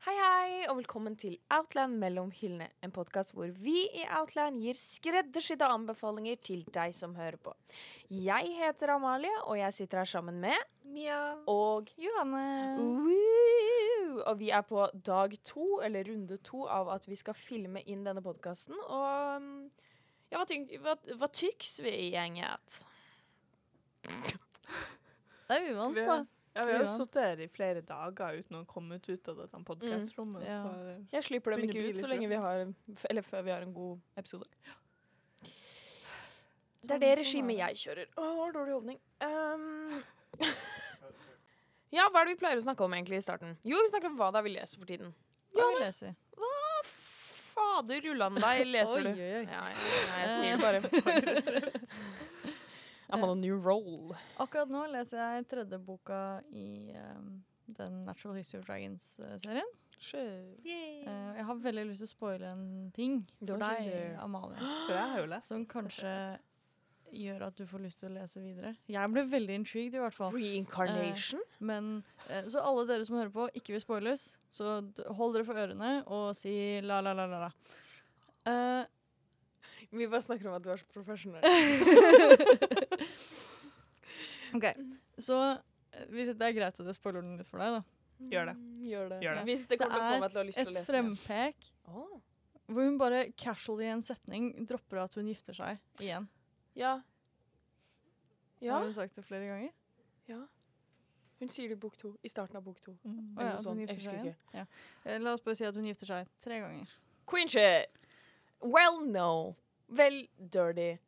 Hei, hei, og velkommen til Outland mellom hyllene. En podkast hvor vi i Outland gir skreddersydde anbefalinger til deg som hører på. Jeg heter Amalie, og jeg sitter her sammen med Mia. og Johanne. Woo! Og vi er på dag to, eller runde to, av at vi skal filme inn denne podkasten. Og ja, hva, tyk, hva, hva tyks vi i gjenget? Det er uvant, da. ja, vi har jo sittet her i flere dager uten å komme ut, ut av dette podkastrommet. Ja. Jeg slipper dem ikke ut så lenge vi har Eller før vi har en god episode. Det er det sånn regimet er jeg kjører. Å, har dårlig holdning. Um, ja, hva er det vi pleier å snakke om egentlig i starten? Jo, vi snakker om hva det er vi leser for tiden. Hva vi leser. Hva fader rullan deg leser du? oi, oi. Ja, ja, jeg, jeg sier det bare. I'm on a new roll. Akkurat nå leser jeg tredje boka i um, den Natural History of Dragons-serien. Uh, jeg har veldig lyst til å spoile en ting for deg. Amalie, For jeg har jo lest. som kanskje gjør at du får lyst til å lese videre. Jeg ble veldig intrigued, i hvert fall. Reincarnation? Men, eh, så alle dere som hører på, ikke vil spoiles, så hold dere for ørene og si la, la, la, la. la. Eh, Vi bare snakker om at du er så profesjonell. OK, så eh, hvis det er greit at jeg spoiler den litt for deg, da. Gjør det. Gjør det. Gjør det. Hvis det kommer til å få meg til å ha lyst til å Et den. det. frempek Oh. hvor hun bare casually i en setning dropper at hun gifter seg igjen. Ja. Ja. Har hun sagt det flere ganger? ja. Hun sier det i bok to. I starten av bok to. Mm. Oh, ja, hun jeg husker ikke. Ja. Eh, La oss bare si at hun gifter seg tre ganger. Queen shit! Well, no. Vel dirty.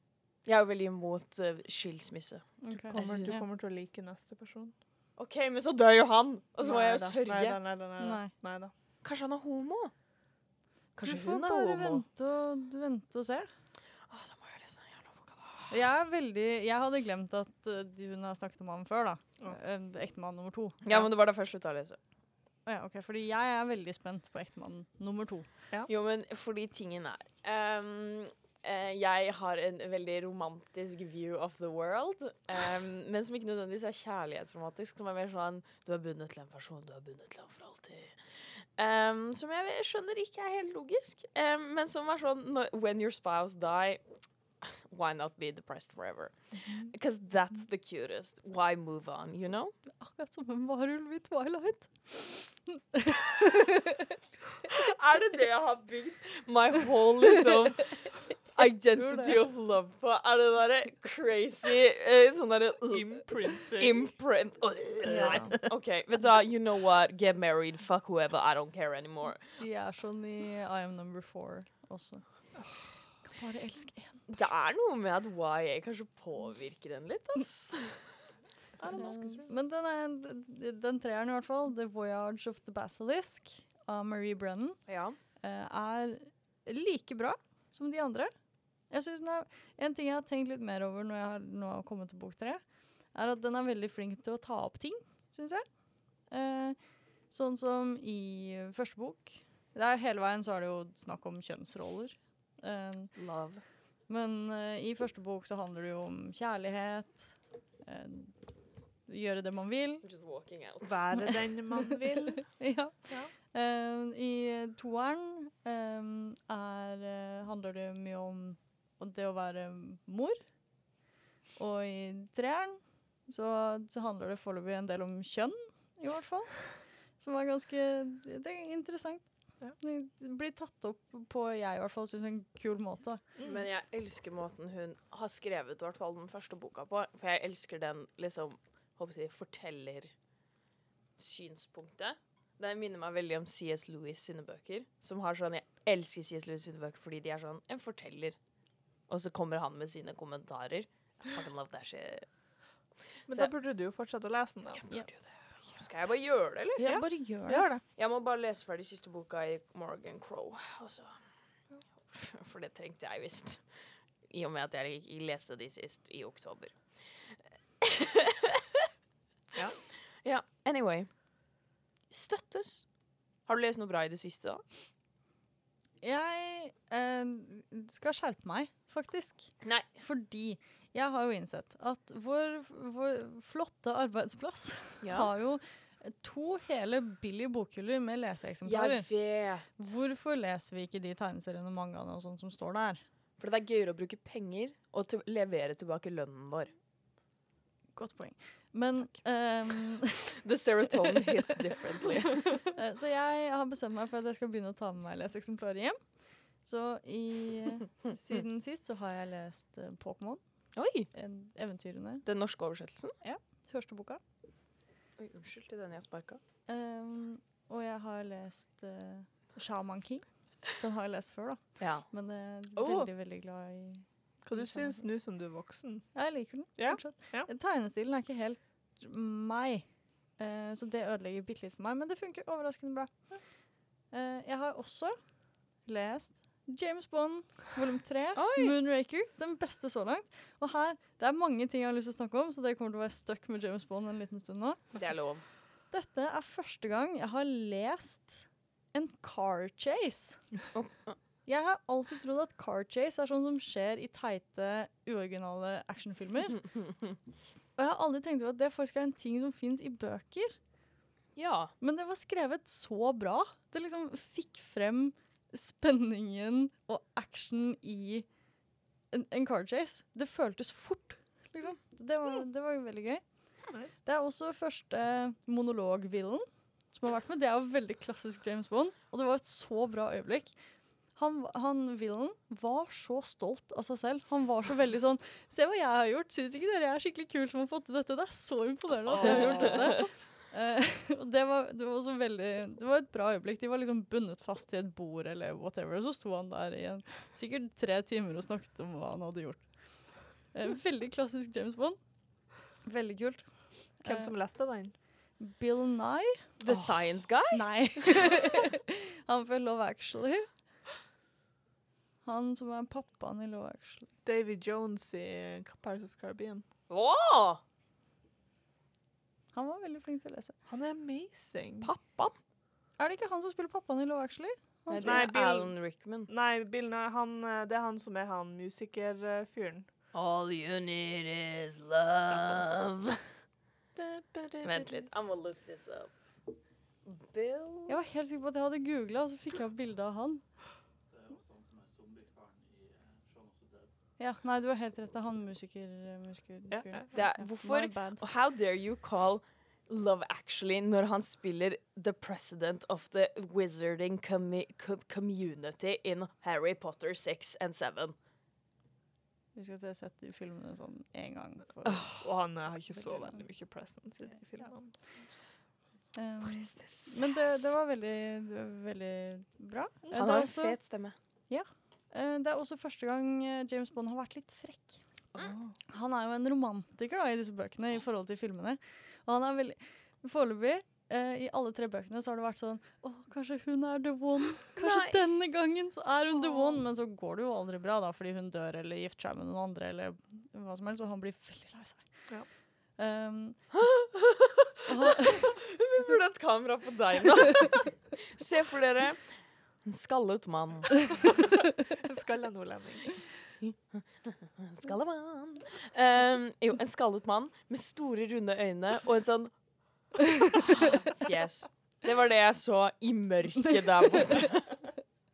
Jeg er jo veldig imot uh, skilsmisse. Ok. Kommer, du kommer til å like neste person. OK, men så dør jo han! Og så må jeg jo sørge. Neida, neida. Nei. Neida. Kanskje han er homo? Kanskje du får hun er bare homo? vente og, vente og se. Åh, da må jeg lese den jævla boka, da. Jeg er veldig Jeg hadde glemt at eh, hun har snakket om ham før, da. Ja. Uh, Ektemann nummer to. Ja, men det var da først slutta å lese. Ja, ok, Fordi jeg er veldig spent på ektemann nummer to. Jo, men fordi tingen er um, uh, Jeg har en veldig romantisk view of the world, um, men som ikke nødvendigvis er kjærlighetsromantisk. Som er mer sånn Du er bundet til en person, du er bundet til ham for alltid. Um, som jeg skjønner ikke er helt logisk, um, men som er sånn When your spouse die, why not be depressed forever? Because that's the cutest. Why move on, you know? Akkurat som en varulv i Twilight. Er det det jeg har bygd my whole liksom identity of love på? Er det derre crazy eh, sånn derre uh, Imprinting. imprint Ja. OK, vet du hva, you know what, get married, fuck whoever, I don't care anymore. De er sånn i I am number four også. Bare elsk én. Det er noe med at YA kanskje påvirker en litt, ass. Men den, er, den treeren i hvert fall, The Voyage of the Basilisk av Marie Brennan, Ja. eh, er like bra som de andre. Jeg synes den er, En ting jeg har tenkt litt mer over når jeg har nå har kommet til bok tre, er at den er veldig flink til å ta opp ting, syns jeg. Eh, sånn som i første bok. Det er Hele veien så er det jo snakk om kjønnsroller. Eh, Love. men eh, i første bok så handler det jo om kjærlighet. eh, gjøre det man vil. Just walking out. Være den man vil. ja. Ja. Eh, I toeren er, handler det mye om om det å være mor. Og i treeren så, så handler det foreløpig en del om kjønn, i hvert fall. Som er ganske Det er interessant. Ja. Blir tatt opp på jeg i hvert fall syns en kul måte. Men jeg elsker måten hun har skrevet i hvert fall den første boka på. For jeg elsker den liksom håper jeg, forteller synspunktet. Det minner meg veldig om C.S. Lewis sine bøker. Som har sånn, Jeg elsker C.S. Lewis sine bøker fordi de er sånn en forteller. Og så kommer han med sine kommentarer. I fucking love that shit. Men Så da burde du jo fortsette å lese den, da. Jeg burde jo det. Skal jeg bare gjøre det, eller? Ja, bare gjør det. Gjør det. Jeg må bare lese ferdig siste boka i Morgan Crow. Også. For det trengte jeg visst. I og med at jeg leste de sist i oktober. Ja. Anyway. Støttes. Har du lest noe bra i det siste, da? Jeg eh, skal skjerpe meg, faktisk. Nei. Fordi jeg har jo innsett at vår, vår flotte arbeidsplass har jo to hele billige bokhyller med leseeksemplarer. Jeg vet. Hvorfor leser vi ikke de tegneseriene og mangaene og sånt som står der? For det er gøyere å bruke penger og til levere tilbake lønnen vår. Godt poeng. Men um, The serotonin hits differently. eh, Så jeg har bestemt meg for at jeg skal begynne å ta med meg leseeksemplarer hjem. Så i, siden sist så har jeg lest uh, Pokémon, Oi! en- eventyrene, Den norske oversettelsen. Ja. første boka. Oi, unnskyld til den jeg sparka. Um, og jeg har lest uh, Shaman King. Den har jeg lest før, da. Ja. Men jeg er Åh. veldig, veldig glad i Hva du syns nå som du er voksen? Ja, Jeg liker den yeah. fortsatt. Yeah. Tegnestilen er ikke helt meg, uh, så det ødelegger bitte litt for meg. Men det funker overraskende bra. Uh, jeg har også lest James Bond volum 3, Oi! Moonraker. Den beste så langt. Og her, Det er mange ting jeg har lyst til å snakke om, så det kommer til å være stuck med James Bond en liten stund nå. Det er lov. Dette er første gang jeg har lest en car chase. Jeg har alltid trodd at car chase er sånn som skjer i teite, uoriginale actionfilmer. Og jeg har aldri tenkt over at det faktisk er en ting som fins i bøker. Ja. Men det var skrevet så bra. Det liksom fikk frem spenningen og action i en, en car chase. Det føltes fort, liksom. Det var, det var veldig gøy. Det er også første monolog-villen som har vært med. Det er jo veldig klassisk James Bond, og det var et så bra øyeblikk. Han, han villen var så stolt av seg selv. Han var så veldig sånn Se hva jeg har gjort! Syns ikke dere jeg er skikkelig kul som har fått til dette? Det er så imponerende at jeg har gjort dette. Eh, og det var, det var også veldig Det var et bra øyeblikk. De var liksom bundet fast til et bord eller whatever. Og så sto han der i en, sikkert tre timer og snakket om hva han hadde gjort. Eh, veldig klassisk James Bond. Veldig kult. Hvem Eh, som leste den? Bill Nye? The Science Guy? Nei. han fra Love Actually. Han som er pappaen i Love Actually. Davy Jones i Pirates of Caribbean. Åh! Han var veldig flink til å lese. Han er amazing. Pappaen? Er det ikke han som spiller pappaen i Love Actually? Han Nei, det Nei, er Bill- Alan Rickman. Nei, Bill nei han, eh, det er han som er han musikerfyren. All you need is love. Vent litt, I'm gonna look this up. Bill Jeg var helt sikker på at jeg hadde googla, og så fikk jeg opp bilde av han. Det er jo sånn som er zombiefaren i eh, Shaun of the Dead. Ja, Nei, du har helt rett. Det er han musiker... musiker Ja, ja. Hvorfor How dare you call Love Actually når han spiller the president of the wizarding commu co community in Harry Potter 6 and 7? Husk at jeg har sett de filmene sånn én gang. For, Og han eh, har ikke så Veldig mye presence i de filmene. um, What is this? men det, det var veldig, det var veldig bra. Eh, Han har er en fet stemme. eh, det er også første gang eh, James Bond har vært litt frekk. Han er jo en romantiker da, i disse bøkene i forhold til filmene. Og han er veldig Foreløpig, Uh, i alle tre bøkene, så har det vært sånn Å, kanskje hun er the one. Kanskje Nei. denne gangen så er hun the one. Men så går det jo aldri bra, da, fordi hun dør eller gifter seg med noen andre, eller hva som helst, og han blir veldig lei seg. Ja. Um, Vi burde ha et kamera på deg nå. Se for dere en skallet mann. Skalla nordlending. En skallet mann. Um, jo, en skallet mann med store, runde øyne og en sånn fjes. Det var det jeg så i mørket der borte.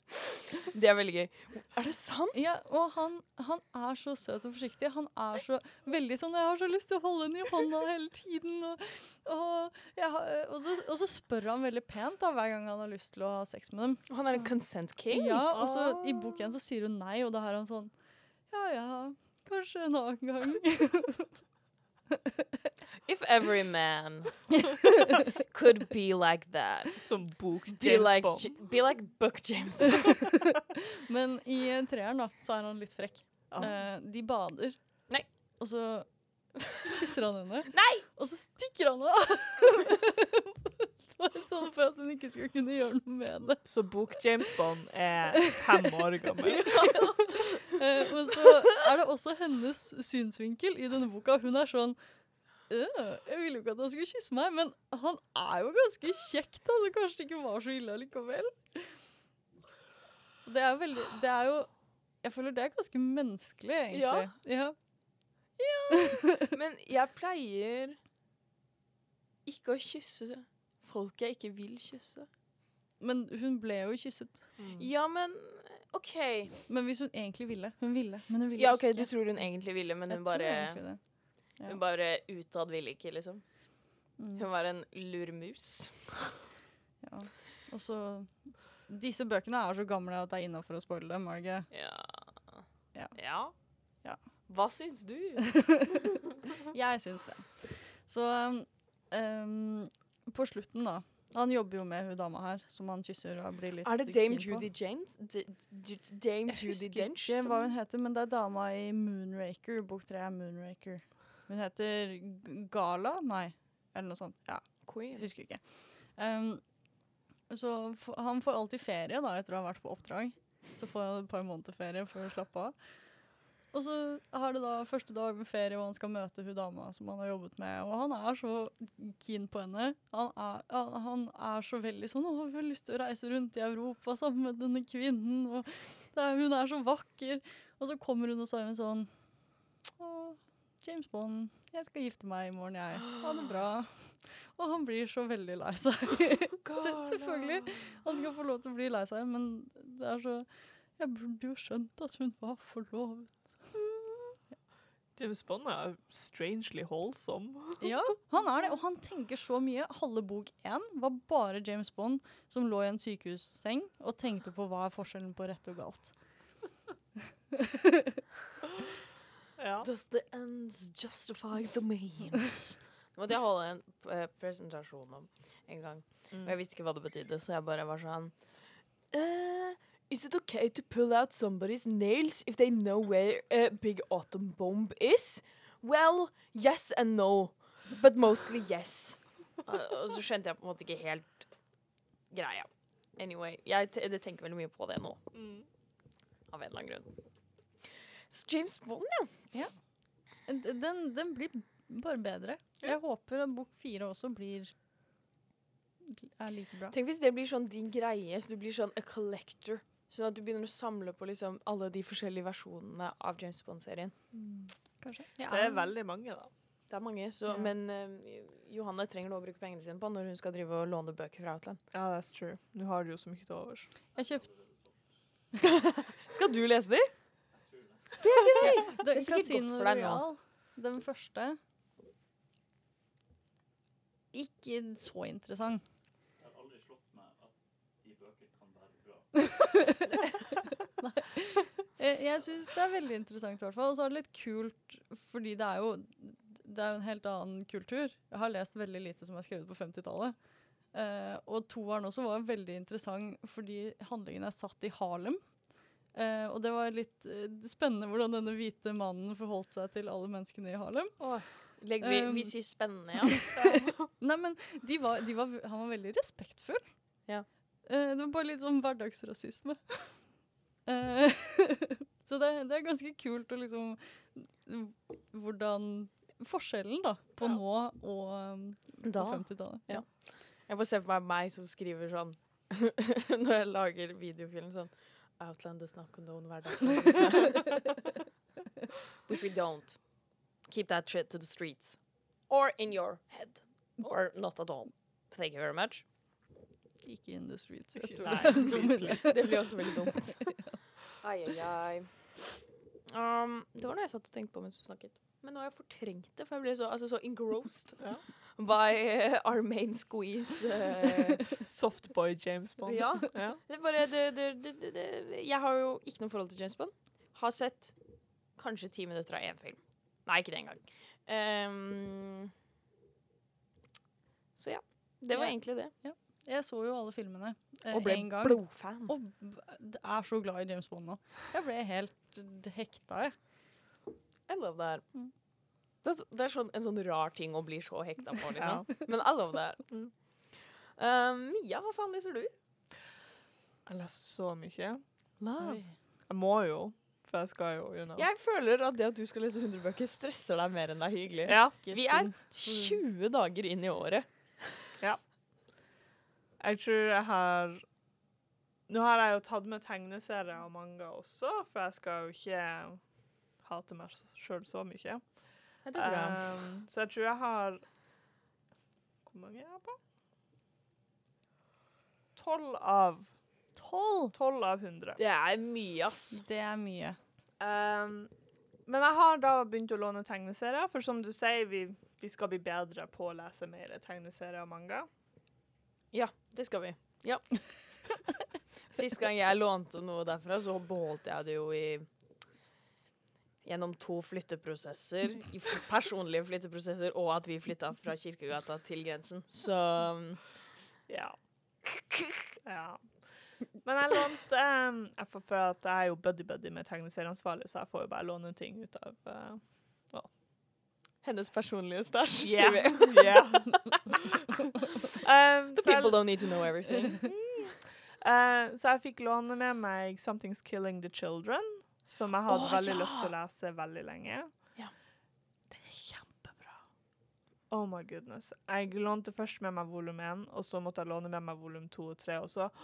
Det er veldig gøy. Er det sant? ja, og han, han er så søt og forsiktig. Han er så veldig sånn Jeg har så lyst til å holde henne i hånda hele tiden. Og, og, har, og, så, og så spør han veldig pent da, hver gang han har lyst til å ha sex med dem. Han er en consent king? Ja, og så i Ah. boken så sier hun nei, og da er han sånn Ja ja, kanskje en annen gang. If every man could be like that. Som bok Be like, Bond. J- be like book James Bond. Men i eh, treeren da, så er han litt frekk. Ja. Eh, de bader. Nei. Og så kysser han henne. Nei! Og så stikker han av! Sånn for at hun ikke skal kunne gjøre noe med det. Så bok James Bond er fem år gammel. Eh, men så er det også hennes synsvinkel i denne boka. Hun er sånn øh, Jeg ville jo ikke at han skulle kysse meg, men han er jo ganske kjekk, da, så kanskje det ikke var så ille likevel. Det er veldig Det er jo Jeg føler det er ganske menneskelig, egentlig. Ja. Men jeg pleier ikke å kysse folk jeg ikke vil kysse. Men hun ble jo kysset. Ja, men OK. Men hvis hun egentlig ville Hun ville, men hun ville Ja, OK, ikke. du tror hun egentlig ville, men hun bare. Ja. hun bare utad ville ikke, liksom. Mm. Hun var en lurmus. Ja. Og så Disse bøkene er så gamle at det er innafor å spoile dem, er det ikke? Ja. Ja. ja. Ja. Hva syns du? Jeg syns det. Så um, på slutten, da. Han jobber jo med hun dama her, som han kysser og blir litt Er det Dame. Judy Janes? D Dame Jeg Judy husker Dench? ikke som- hva hun heter, men det er dama i Moonraker. Bok tre er Moonraker. Hun heter Gala? Nei, eller noe sånt. Ja, Queen. husker ikke. Um, så han får alltid ferie da, etter å ha vært på oppdrag. Så får han et par måneder ferie for å slappe av. Og så har det da første dag med ferie, og han skal møte hun dama som han har jobbet med. Og han er så keen på henne. Han er, han, han er så veldig sånn 'Å, vi har lyst til å reise rundt i Europa sammen med denne kvinnen', og det er, 'hun er så vakker'. Og så kommer hun og så er hun sånn 'Å, James Bond, jeg skal gifte meg i morgen, jeg. Ha det bra'. Og han blir så veldig lei seg. Se- selvfølgelig. Han skal få lov til å bli lei seg, men det er så Jeg burde jo skjønt at hun var forlovet. James Bond er strangely wholesome. Ja, han er det, og han tenker så mye. Halve bok én var bare James Bond som lå i en sykehusseng og tenkte på hva er forskjellen på rett og galt. Ja. Does the ends justify the means? Det måtte jeg holde en uh, presentasjon om en gang. Mm. Og jeg visste ikke hva det betydde, så jeg bare var sånn eh, Is it okay to pull out somebody's nails if they know where a big autumn bomb is? Well, yes and no. But mostly yes. Og og så skjønte jeg på en måte ikke helt greia. Anyway, jeg te tenker veldig mye på det nå, Mm. av en eller annen grunn. Så James Bond, ja. ja. Den, den blir bare bedre. Jeg håper at bok fire også blir er like bra. Tenk hvis det blir sånn din greie, så du blir sånn a collector. Sånn at du begynner å samle på liksom alle de forskjellige versjonene av James Bond-serien. Kanskje. Det er veldig mange, da. Det er mange, så, Ja. men uh, Johanne trenger noe å bruke pengene sine på når hun skal drive og låne bøker fra Outland. Ja, that's true. Du har det jo så mye til overs. Jeg kjøpte Skal du lese de? det, er sikkert godt for deg nå. Den første. Ikke så interessant. Jeg har aldri slått meg at de bøker kan være bra. Jeg, jeg syns det er veldig interessant, i hvert fall. Og så er det litt kult, fordi det er jo det er jo en helt annen kultur. Jeg har lest veldig lite som er skrevet på 50-tallet. Eh, og toeren også var veldig interessant fordi handlingen er satt i Harlem. Eh, og det var litt eh, spennende hvordan denne hvite mannen forholdt seg til alle menneskene i Harlem. Legg, vi, Um, vi sier spennende, ja. Nei, men de var, de var, han var veldig respektfull. Ja. Eh, det var bare litt sånn hverdagsrasisme. Eh, så det, det er ganske kult å liksom Hvordan Forskjellen, da, på Ja. nå og um, på Da. 50-tallet. Ja. Jeg får se for meg meg som skriver sånn Når jeg lager videofilm sånn Outland does not condone hverdagsrasisme. Which we don't. Keep that shit to the streets. Or in your head. Or not at all. Thank you very much. Ikke in the streets. Jeg tror Nei, det. Det blir også veldig dumt. Ai, ai, ai. Um, det var noe jeg satt og tenkte på mens du snakket. Men nå har jeg fortrengt det, for jeg ble så, altså, så engrossed Ja. by uh, our main squeeze. Uh, Softboy James Bond. Ja. ja. det er bare, det, det, det, det, det. Jeg har jo ikke noe forhold til James Bond. Har sett kanskje ti minutter av én film. Nei, ikke det engang. Um, så ja. Det var Ja. egentlig det. Jeg så jo alle filmene eh, Og ble en gang. blodfan. Og er så glad i James Bond nå. Jeg ble helt hekta, jeg. I love that. Mm. Det er, så, det er sånn, en sånn rar ting å bli så hekta på, Ja. liksom. Men I love that. Mm. Um, Mia, hva faen leser du? Jeg leser så mye. Love. Jeg må jo, For jeg skal jo, you know. Jeg føler at det at du skal lese 100 bøker, stresser deg mer enn det er hyggelig. Ja. Vi er 20 dager inn i året. Jeg tror jeg har Nå har jeg jo tatt med tegneserier og manga også, for jeg skal jo ikke hate meg sjøl så mye. Ja, det er bra. Um, så jeg tror jeg har Hvor mange er jeg på? Tolv av Tolv! 12 av 100. det er mye, ass. Det er mye. Um, men jeg har da begynt å låne tegneserier, for som du sier, vi, vi skal bli bedre på å lese mer tegneserier og manga. Ja, det skal vi. Ja. Sist gang jeg lånte noe derfra, så beholdt jeg det jo i Gjennom to flytteprosesser. Personlige flytteprosesser, og at vi flytta fra Kirkegata til grensen. Så Ja. ja. Men jeg lånte um, jeg får, For at jeg er jo buddy-buddy med tegneserieansvarlig, så jeg får jo bare låne ting ut av uh, hennes personlige stæsj, Yeah. sier vi. yeah. Um, The people don't need to know everything. uh, så jeg fikk låne med meg 'Something's Killing the Children', som jeg hadde oh, veldig ja. lyst til å lese veldig lenge. Ja. Den er kjempebra. Oh my goodness. Jeg lånte først med meg volum 1, og så måtte jeg låne med meg volum 2 og 3, og så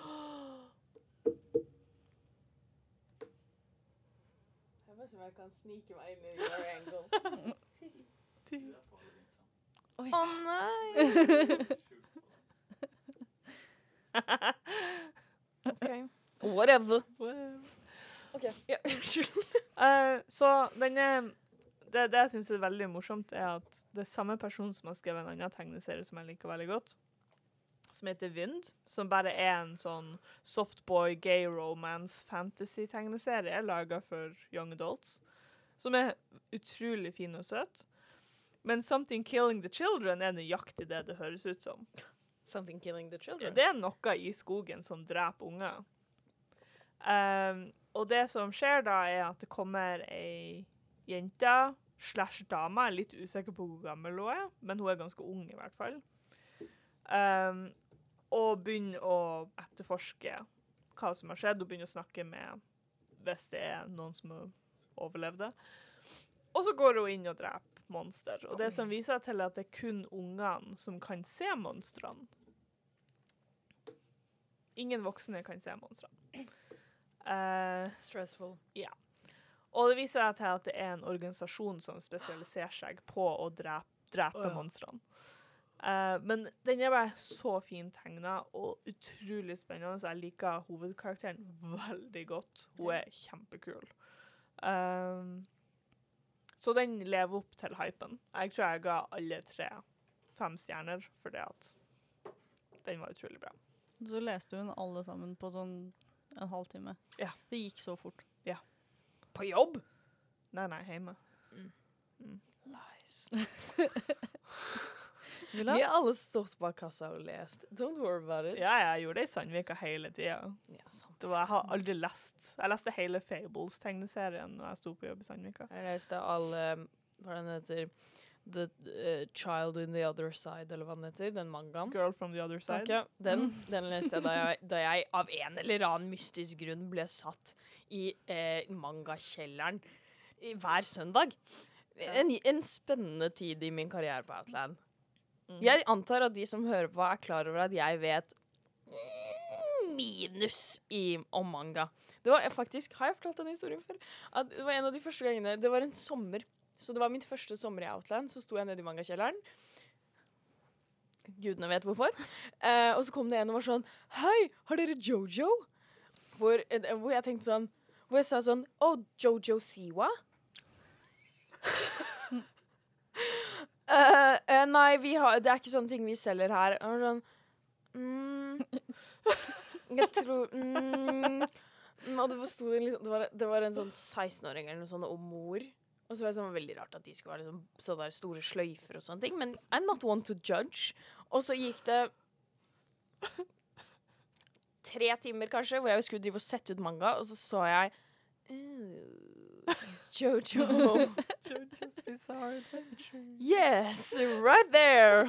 Jeg vet ikke om jeg kan snike meg inn i your angle. Å nei! OK. Whatever. OK. Ja, unnskyld. uh, så denne Det, det jeg syns er veldig morsomt, er at det er samme person som har skrevet en annen tegneserie som jeg liker veldig godt, som heter Vind, som bare er en sånn softboy, gay romance, fantasy-tegneserie laga for young adults, som er utrolig fin og søt. Men 'Something Killing the Children' er nøyaktig det det høres ut som. Something killing the children. Det er noe i skogen som dreper unger. Um, og det som skjer da, er at det kommer ei jente slash dame. Jeg er litt usikker på hvor gammel hun er, men hun er ganske ung i hvert fall. Um, og begynner å etterforske hva som har skjedd, og begynner å snakke med hvis det er noen som overlevde. Og så går hun inn og dreper monster. Og det som viser til at det er kun ungene som kan se monstrene. Ingen voksne kan se monstrene. Uh, Stressful. og det viser seg til at det er en organisasjon som spesialiserer seg på å drepe, drepe oh, ja. monstrene. Uh, men den er bare så fint tegna og utrolig spennende, så jeg liker hovedkarakteren veldig godt. Hun er kjempekul. Um, så den lever opp til hypen. Jeg tror jeg ga alle tre fem stjerner fordi at den var utrolig bra. Så leste hun alle sammen på sånn en halvtime. Ja. Det gikk så fort. Ja. På jobb? Nei, nei, hjemme. Nice. Vi har alle stått bak kassa og lest. Don't worry about it. Ja, jeg gjorde det i Sandvika hele tida. Ja, jeg har aldri lest Jeg leste hele Fables-tegneserien når jeg sto på jobb i Sandvika. Jeg leste alle Hva den heter The uh, Child in the Other Side, eller hva den heter. Den mangaen. Girl from the other side. Takk, ja. Den, den leste jeg da, jeg da jeg av en eller annen mystisk grunn ble satt i eh, mangakjelleren hver søndag. En, en spennende tid i min karriere på Outland. Jeg antar at de som hører på, er klar over at jeg vet minus i, om manga. Det var faktisk, Har jeg fortalt denne historien før? At det var en av de første gangene Det var en sommer. Så det var min første sommer i Outland. Så sto jeg nede i mangakjelleren. Gudene vet hvorfor. Eh, og så kom det en og var sånn Hei, har dere Jojo? Hvor, eh, hvor jeg tenkte sånn Hvor jeg sa sånn Å, Jojo Siwa? Eh, eh, nei, har, det er ikke sånne ting vi selger her. Og sånn mm, Jeg tror mm, mm, Og det sto det, var, det var en sånn 16-åring eller noe sånt og mor. Og så var det sånn veldig rart at de skulle ha liksom, sånne store sløyfer og sånne ting. Men I'm not one to judge. Og så gikk det tre timer kanskje, hvor jeg skulle drive og sette ut manga, og så så jeg «Ew, Jojo. Jojo's Bizarre Adventure. Yes, right there!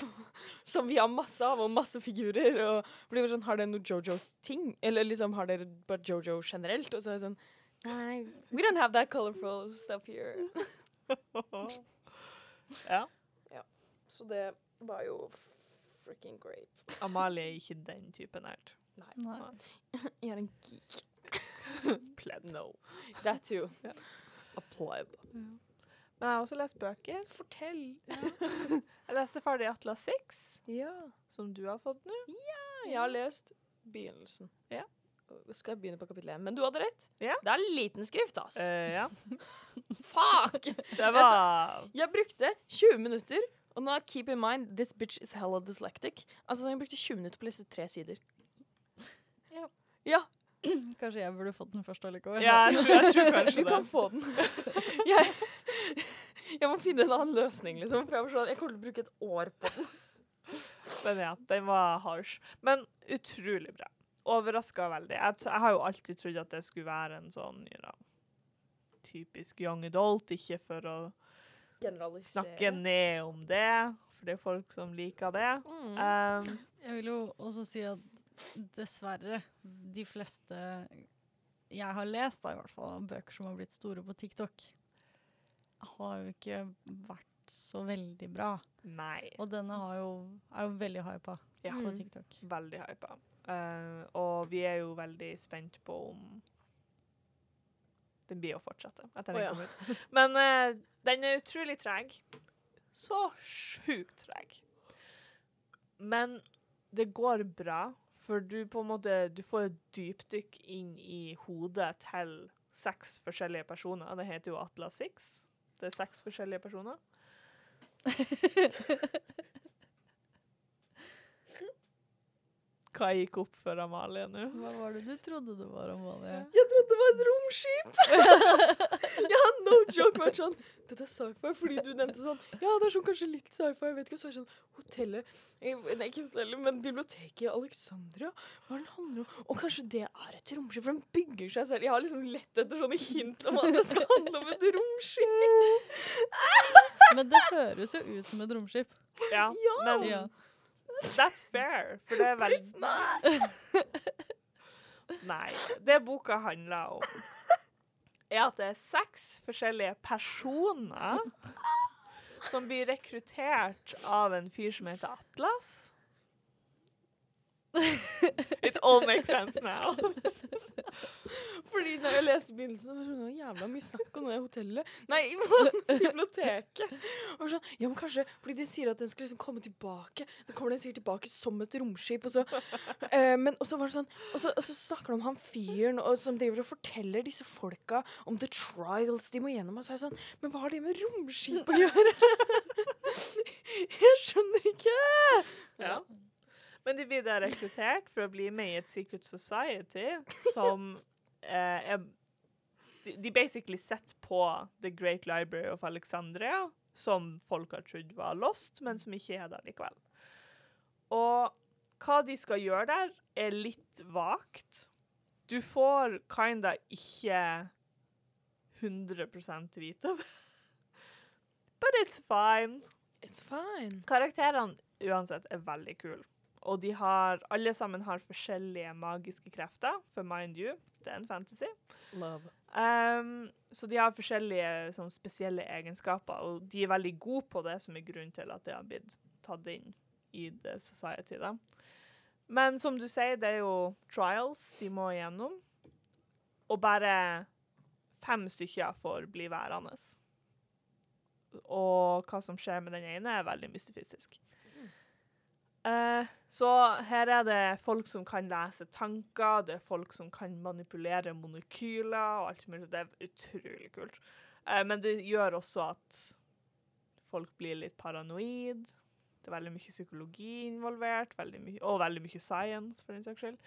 Som vi har masse av, og masse figurer. Og blir sånn, Har dere noe Jojo-ting? Eller liksom, har dere bare Jojo generelt? Og så er det sånn Nei, we don't have that colorful stuff here. ja. ja. Så det var jo freaking great. Amalie er ikke den typen nerd. Nei. Jeg er en geek. Pled. No. That too. Ja. A Ja. Men jeg har også lest bøker. Fortell. Jeg leste ferdig Atlas 6, Ja. som du har fått nå. Jeg har lest begynnelsen. Ja. Skal jeg begynne på kapittel 1? Men du hadde rett. Ja. Det er liten skrift, ass. Uh, ja. Fuck! Det var Jeg brukte 20 minutter, og nå keep in mind, this bitch is hella dyslectic. Altså, jeg brukte 20 minutter på å lese tre sider. Ja. Kanskje jeg burde fått den først allikevel. Ja, jeg tror, jeg tror kanskje du det. kan få den. jeg, jeg må finne en annen løsning, liksom. For jeg, jeg kommer til å bruke et år på den. Men ja, den var harsh. Men utrolig bra. Overraska veldig. Jeg, jeg har jo alltid trodd at det skulle være en sånn you know, typisk young adult, ikke for å snakke ned om det, for det er folk som liker det. Mm. Um, Jeg vil jo også si at dessverre, de fleste jeg har lest, da, i hvert fall, av bøker som har blitt store på TikTok, har jo ikke vært så veldig bra. nei. Og denne har jo, er jo veldig hypa Ja. på Mm. TikTok. Veldig hypa. Uh, og vi er jo veldig spent på om den blir å fortsette etter den oh, ja. kom ut. Men uh, den er utrolig treg. Så sjukt treg. Men det går bra, for du på en måte du får et dypdykk inn i hodet til seks forskjellige personer. Det heter jo Atlas Six. Det er seks forskjellige personer. Hva gikk opp for Amalie nå? Hva var det du trodde det var, Amalie? Jeg trodde det var et romskip! ja, no joke. Vært sånn, Dette er sci-fi, fordi du nevnte sånn Ja, det er sånn kanskje litt sci-fi. Jeg vet ikke, så er det sånn Hotellet eh, Nei, ikke hotellet, men biblioteket i Alexandria. Hva er det handler om? Og kanskje det er et romskip, for den bygger seg selv. Jeg har liksom lett etter sånne hint om at det skal handle om et romskip. Men det høres jo ut som et romskip. Ja, Ja. men Ja. that's fair. For det er But veldig it's not. Nei. Det boka handler om, er at det er seks forskjellige personer som blir rekruttert av en fyr som heter Atlas. It all makes sense now. Fordi når jeg leste begynnelsen, var det sånn jævla mye snakk om det hotellet. Nei, biblioteket. Og sånn, ja, men kanskje, fordi de sier at den skal liksom komme tilbake. Så kommer den sikkert tilbake som et romskip. Og så, eh, men og så var det sånn, og så, og så snakker de om han fyren og, som driver og forteller disse folka om the trials de må gjennom. Og så er jeg sånn, men hva har det med romskip å gjøre? jeg skjønner ikke. Ja. Men de blir da rekruttert for å bli med i et secret society som eh, er de, de basically setter på The Great Library of Alexandria, som folk har trodd var lost, men som ikke er der likevel. Og hva de skal gjøre der, er litt vagt. Du får kinda ikke 100 vite det. But it's fine. It's fine. Karakterene uansett er veldig kule. Og de har, alle sammen har forskjellige magiske krefter, for mind you, det er en fantasy. Love. Um, så de har forskjellige sånn, spesielle egenskaper, og de er veldig gode på det, som er grunnen til at det har blitt tatt inn i The Society. Da. Men som du sier, det er jo trials de må igjennom, og bare fem stykker får bli værende. Og hva som skjer med den ene, er veldig mystifistisk. Eh, så her er det folk som kan lese tanker, det er folk som kan manipulere monokyler og alt mulig. Det er utrolig kult. Eh, men det gjør også at folk blir litt paranoid. Det er veldig mye psykologi involvert, veldig mye, og veldig mye science, for den saks skyld.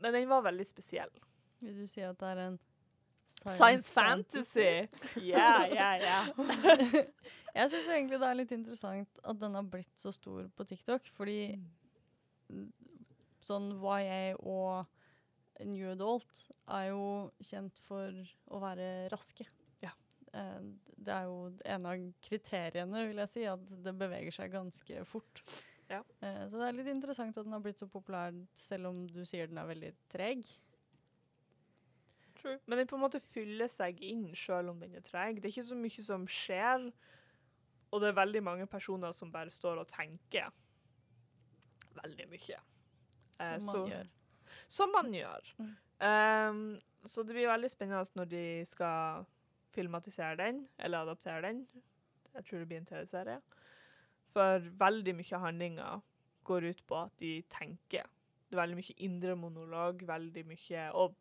Men den var veldig spesiell. Vil du si at det er en Science fantasy! Ja, ja, ja. Jeg syns egentlig det er litt interessant at den har blitt så stor på TikTok, fordi mm, sånn YA og New Adult er jo kjent for å være raske. Ja. Eh, Det er jo en av kriteriene, vil jeg si, at det beveger seg ganske fort. Ja. Eh, Så det er litt interessant at den har blitt så populær, selv om du sier den er veldig treg. True. Men den på en måte fyller seg inn selv om den er treg. Det er ikke så mye som skjer, og det er veldig mange personer som bare står og tenker veldig mye. Eh, Som man så- gjør. Som man gjør. Mm. Um, så det blir veldig spennende når de skal filmatisere den, eller adaptere den. Jeg tror det blir en TV-serie. For veldig mye av handlinga går ut på at de tenker. Det er veldig mye indre monolog, veldig mye Og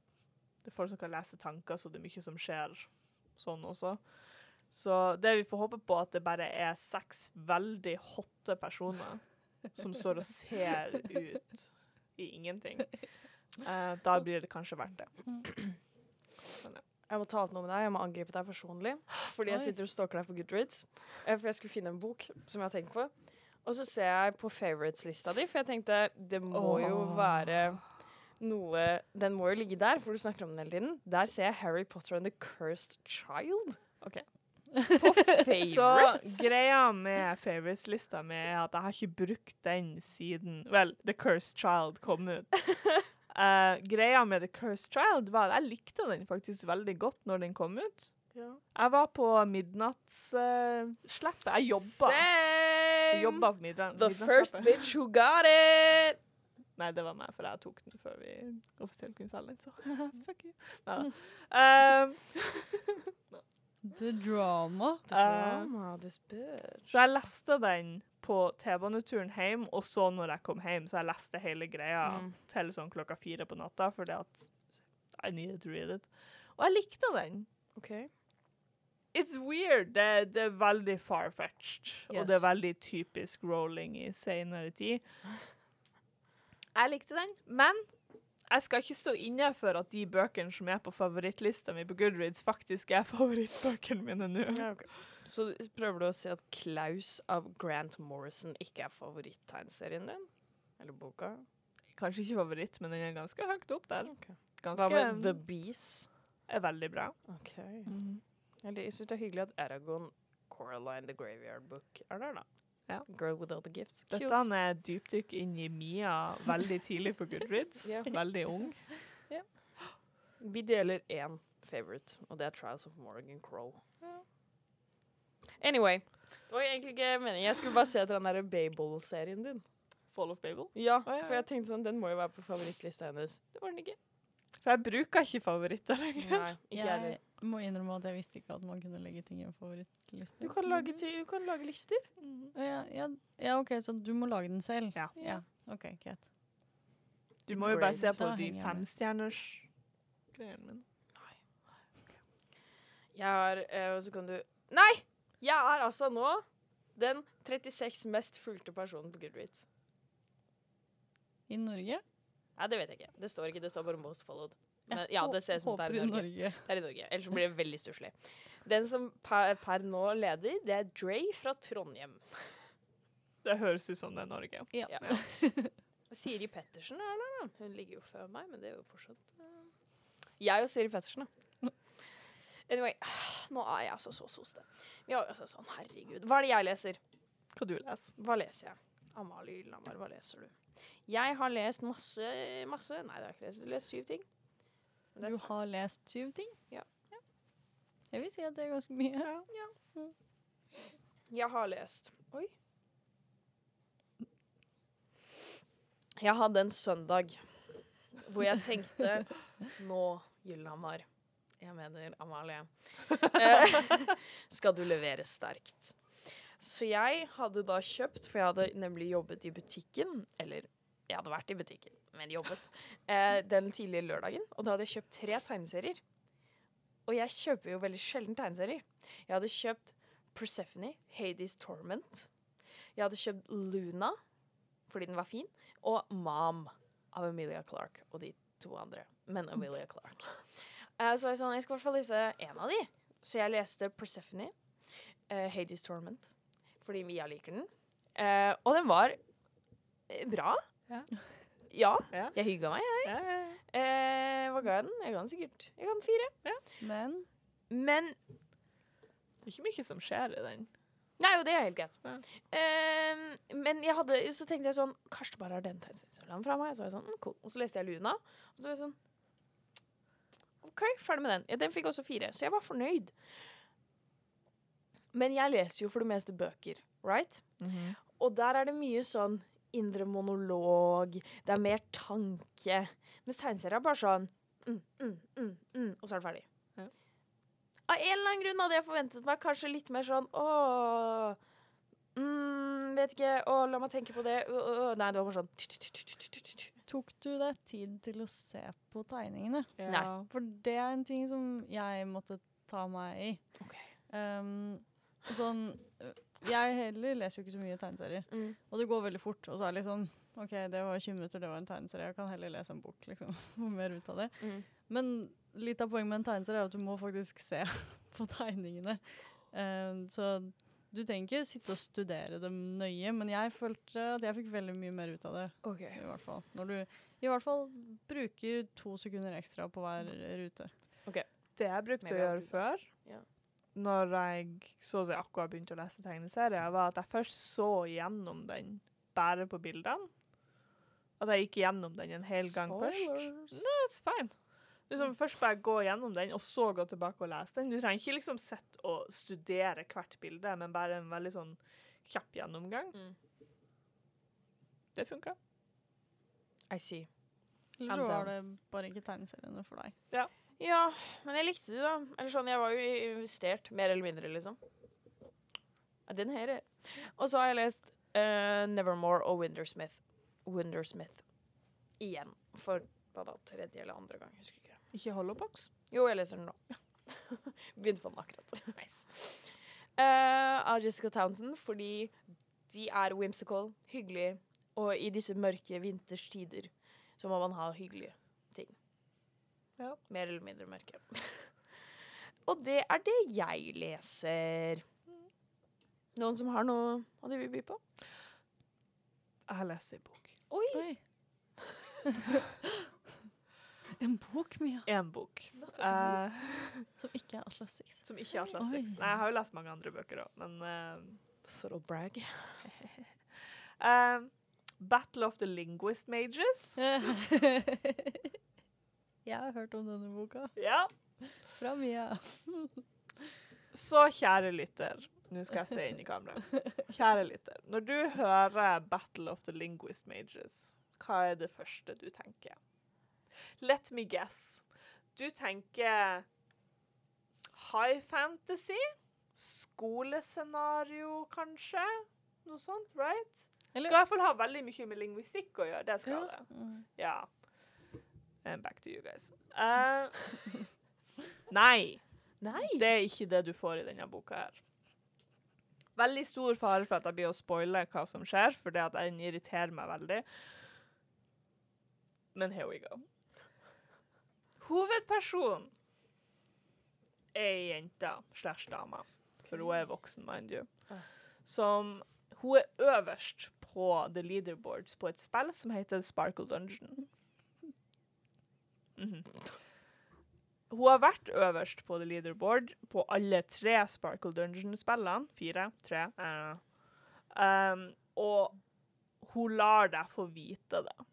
det er folk som kan lese tanker, så det er mye som skjer sånn også. Så det vi får håpe på, at det bare er seks veldig hotte personer som står og ser ut i ingenting. Eh, da blir det kanskje verdt det. Jeg må ta opp noe med deg. Jeg må angripe deg personlig. Fordi jeg sitter og stalker deg på Goodreads. Eh, For jeg skulle finne en bok som jeg har tenkt på. Og så ser jeg på favorites-lista di, for jeg tenkte det må jo være noe Den må jo ligge der, for du snakker om den hele tiden. Der ser jeg Harry Potter and the Cursed Child. Ok. På favorites. Så greia med favorites-lista mi er at jeg har ikke brukt den siden Vel, The Cursed Child kom ut. Uh, greia med The Cursed Child var at jeg likte den faktisk veldig godt når den kom ut. ja. Jeg var på midnattsslippet. jeg jobba. Jeg jobba på midnatt, The first bitch who got it! Nei, det var meg, for jeg tok den før vi offisielt kunne selge den. Så fuck you. Neida. Um, The drama. The drama, drama, this bitch. Så jeg leste den på T-baneturen hjem, og så når jeg kom hjem, så jeg leste hele greia Mm. til sånn klokka fire på natta, fordi at I needed to read it. Og jeg likte den. OK. It's weird. Det, det er veldig far-fetched, og det er veldig typisk rolling i senere tid. Jeg likte den, men jeg skal ikke stå inne for at de bøkene som er på favorittlista mi på Goodreads, faktisk er favorittbøkene mine nå. Ja, okay. Så prøver du å si at Klaus av Grant Morrison ikke er favoritttegnserien din? Eller boka? Kanskje ikke favoritt, men den er ganske høyt opp der. Ganske Hva med The Bees? er veldig bra. Ok. Eller, jeg syns det er hyggelig at Aragon Coraline The Graveyard Book er der, da. Ja. Girl with all the gifts. Cute. Dette er dypdykk inn i Mia veldig tidlig på Goodreads. Ja. Veldig ung. Vi deler én favorite, og det er Trials of Morgan Crow. Anyway. Det var egentlig ikke meningen. Jeg skulle bare se etter den der Babel-serien din. Fall of Babel. Ja, oh, ja, for jeg tenkte sånn, den må jo være på favorittlista hennes. Det var den ikke. For jeg bruker ikke favoritter lenger. Nei, ikke jeg heller. Må innrømme at jeg visste ikke at man kunne legge ting i en favorittliste. Du kan lage, du kan lage lister. Mm. ja, ja, ja, OK, så du må lage den selv? Ja. ja. OK, greit. Du It's må jo bare se på de femstjerners greiene mine. Jeg har eh, Og så kan du Nei! Jeg er altså nå den 36 mest fulgte personen på Goodreads. I Norge? Nei, det vet jeg ikke. Det står ikke, det står bare 'most followed'. Men ja, det ser ut som det er i Norge. Det er i Norge. Ellers blir det veldig stusslig. Den som per, per nå leder, det er Dre fra Trondheim. Det høres ut som det er Norge. Ja. Ja. Siri Pettersen er der, da. Hun ligger jo før meg, men det er jo fortsatt uh... Jeg og Siri Pettersen, da. Anyway, nå er jeg altså så soste. Vi har jo altså sånn, herregud. Hva er det jeg leser? Hva du leser? Hva leser jeg? Amalie Gyllenhammer, hva leser du? Jeg har lest masse, masse Nei, det har jeg ikke lest. Jeg har lest syv ting. Du har lest syv ting? Ja. Jeg vil si at det er ganske mye. Jeg har lest Oi. Jeg hadde en søndag hvor jeg tenkte Nå, Gyllenhammer Jeg mener Amalie. eh, skal du levere sterkt. Så jeg hadde da kjøpt, for jeg hadde nemlig jobbet i butikken Eller jeg hadde vært i butikken, men jobbet. Eh, den tidlige lørdagen. Og da hadde jeg kjøpt tre tegneserier. Og jeg kjøper jo veldig sjelden tegneserier. Jeg hadde kjøpt Persephone, Hades Torment. Jeg hadde kjøpt Luna fordi den var fin, og Mom av Emilia Clarke og de to andre. Men Emilia Clarke. Eh, så var jeg sånn, jeg skal i hvert fall lese en av de. Så jeg leste Persephone, eh, Hades Torment, fordi Mia liker den. Eh, og den var eh, bra. Ja. Ja, Ja. jeg hygga meg. jeg. Ja, ja, ja. Eh, hva ga jeg den? Jeg ga den sikkert Jeg ga den fire. Men Men Det er ikke mye som skjer i den. Nei, jo, det er helt greit. Ja. Ehm, men jeg hadde, så tenkte jeg sånn Kanskje det bare er den den fra meg. Så var jeg sånn, mm, cool. Og så leste jeg Luna. Og så var jeg sånn OK, ferdig med den. Ja, den fikk også fire, så jeg var fornøyd. Men jeg leser jo for det meste bøker, right? Mhm. Og der er det mye sånn indre monolog, det er mer tanke. Mens tegneserier er bare sånn mm, mm, mm, mm, Og så er det ferdig. Ja. Av en eller annen grunn hadde jeg forventet meg kanskje litt mer sånn åh mm, Vet ikke. Å, la meg tenke på det. Å, å, å. Nei, det var bare sånn Tok du deg tid til å se på tegningene? Ja. For det er en ting som jeg måtte ta meg i. OK. Um, sånn øh, Jeg heller leser jo ikke så mye tegneserier. Mm. Og det går veldig fort. Og så er det litt sånn OK, det var 20 minutter, det var en tegneserie. Jeg kan heller lese en bok, liksom. Få mer ut av det. Mm. Men litt av poenget med en tegneserie er at du må faktisk se på tegningene. Um, så du trenger ikke sitte og studere dem nøye, men jeg følte at jeg fikk veldig mye mer ut av det. Okay. i hvert fall. Når du i hvert fall bruker to sekunder ekstra på hver rute. Det jeg brukte å gjøre før. Når jeg så å si akkurat begynte å lese tegneserier, var at jeg først så gjennom den bare på bildene. At jeg gikk gjennom den en hel gang først. No, it's fine. Liksom Først bare gå gjennom den, og så gå tilbake og lese den. Du trenger ikke liksom sitte og studere hvert bilde, men bare en veldig sånn kjapp gjennomgang. Mm. Det funka. I see. Eller så var det bare ikke tegneseriene for deg. Ja, men jeg likte det, da. Eller sånn, jeg var jo investert, mer eller mindre, liksom. Ja, den her er Og så har jeg lest uh, Nevermore og Windersmith. Windersmith. Igjen. For hva da, tredje eller andre gang. Husker ikke. Ikke Hollowbox? Jo, jeg leser den nå. Begynte på den akkurat. Eh, av Jessica Townsend, fordi de er whimsical, hyggelige, og i disse mørke vinterstider så må man ha hyggelige. Ja. Mer eller mindre mørke. og det er det jeg leser. Noen som har noe av det vi byr på? Jeg har lest ei bok. Oi! Oi. en bok, Mia, En bok. Uh, som ikke er Atlas 6. som ikke er Atlas 6. Nei, jeg har jo lest mange andre bøker òg, men eh, Subtle brag. uh, Battle of the Linguist Mages. Jeg har hørt om denne boka. Ja. Fra Mia. Så kjære lytter, nå skal jeg se inn i kameraet. Kjære lytter, når du hører Battle of the Linguist Mages, hva er det første du tenker? Let me guess. Du tenker high fantasy? Skolescenario, kanskje? Noe sånt, right? Skal i hvert fall ha veldig mye med lingvistikk å gjøre. Det skal det. Mm. Ja. And back to you guys. Uh, nei. Nei! Det er ikke det du får i denne boka her. Veldig stor fare for at jeg blir å spoile hva som skjer, for det at den irriterer meg veldig. Men here we go. Hovedpersonen er ei jente slash dame, for hun er voksen, mind you, som Hun er øverst på the leaderboards på et spill som heter Sparkle Dungeon. Mhm. Hun har vært øverst på the leaderboard på alle tre Sparkle Dungeon-spillene. Fire, tre. eh. Um, og hun lar deg få vite det.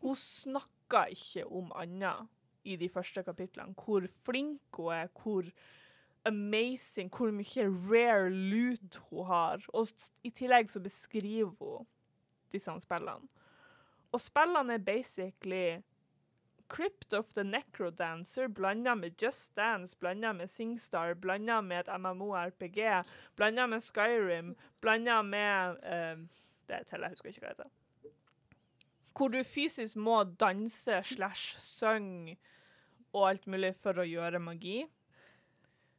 Hun snakker ikke om annet i de første kapitlene. Hvor flink hun er, hvor amazing, hvor mye rare loot hun har. Og i tillegg så beskriver hun disse spillene. Og spillene er basically Crypt of the Necrodancer blanda med Just Dance, blanda med Singstar, blanda med et MMO-RPG, blanda med Skyrim, blanda med uh, Det teller, jeg husker ikke hva det heter. Hvor du fysisk må danse slash synge og alt mulig for å gjøre magi.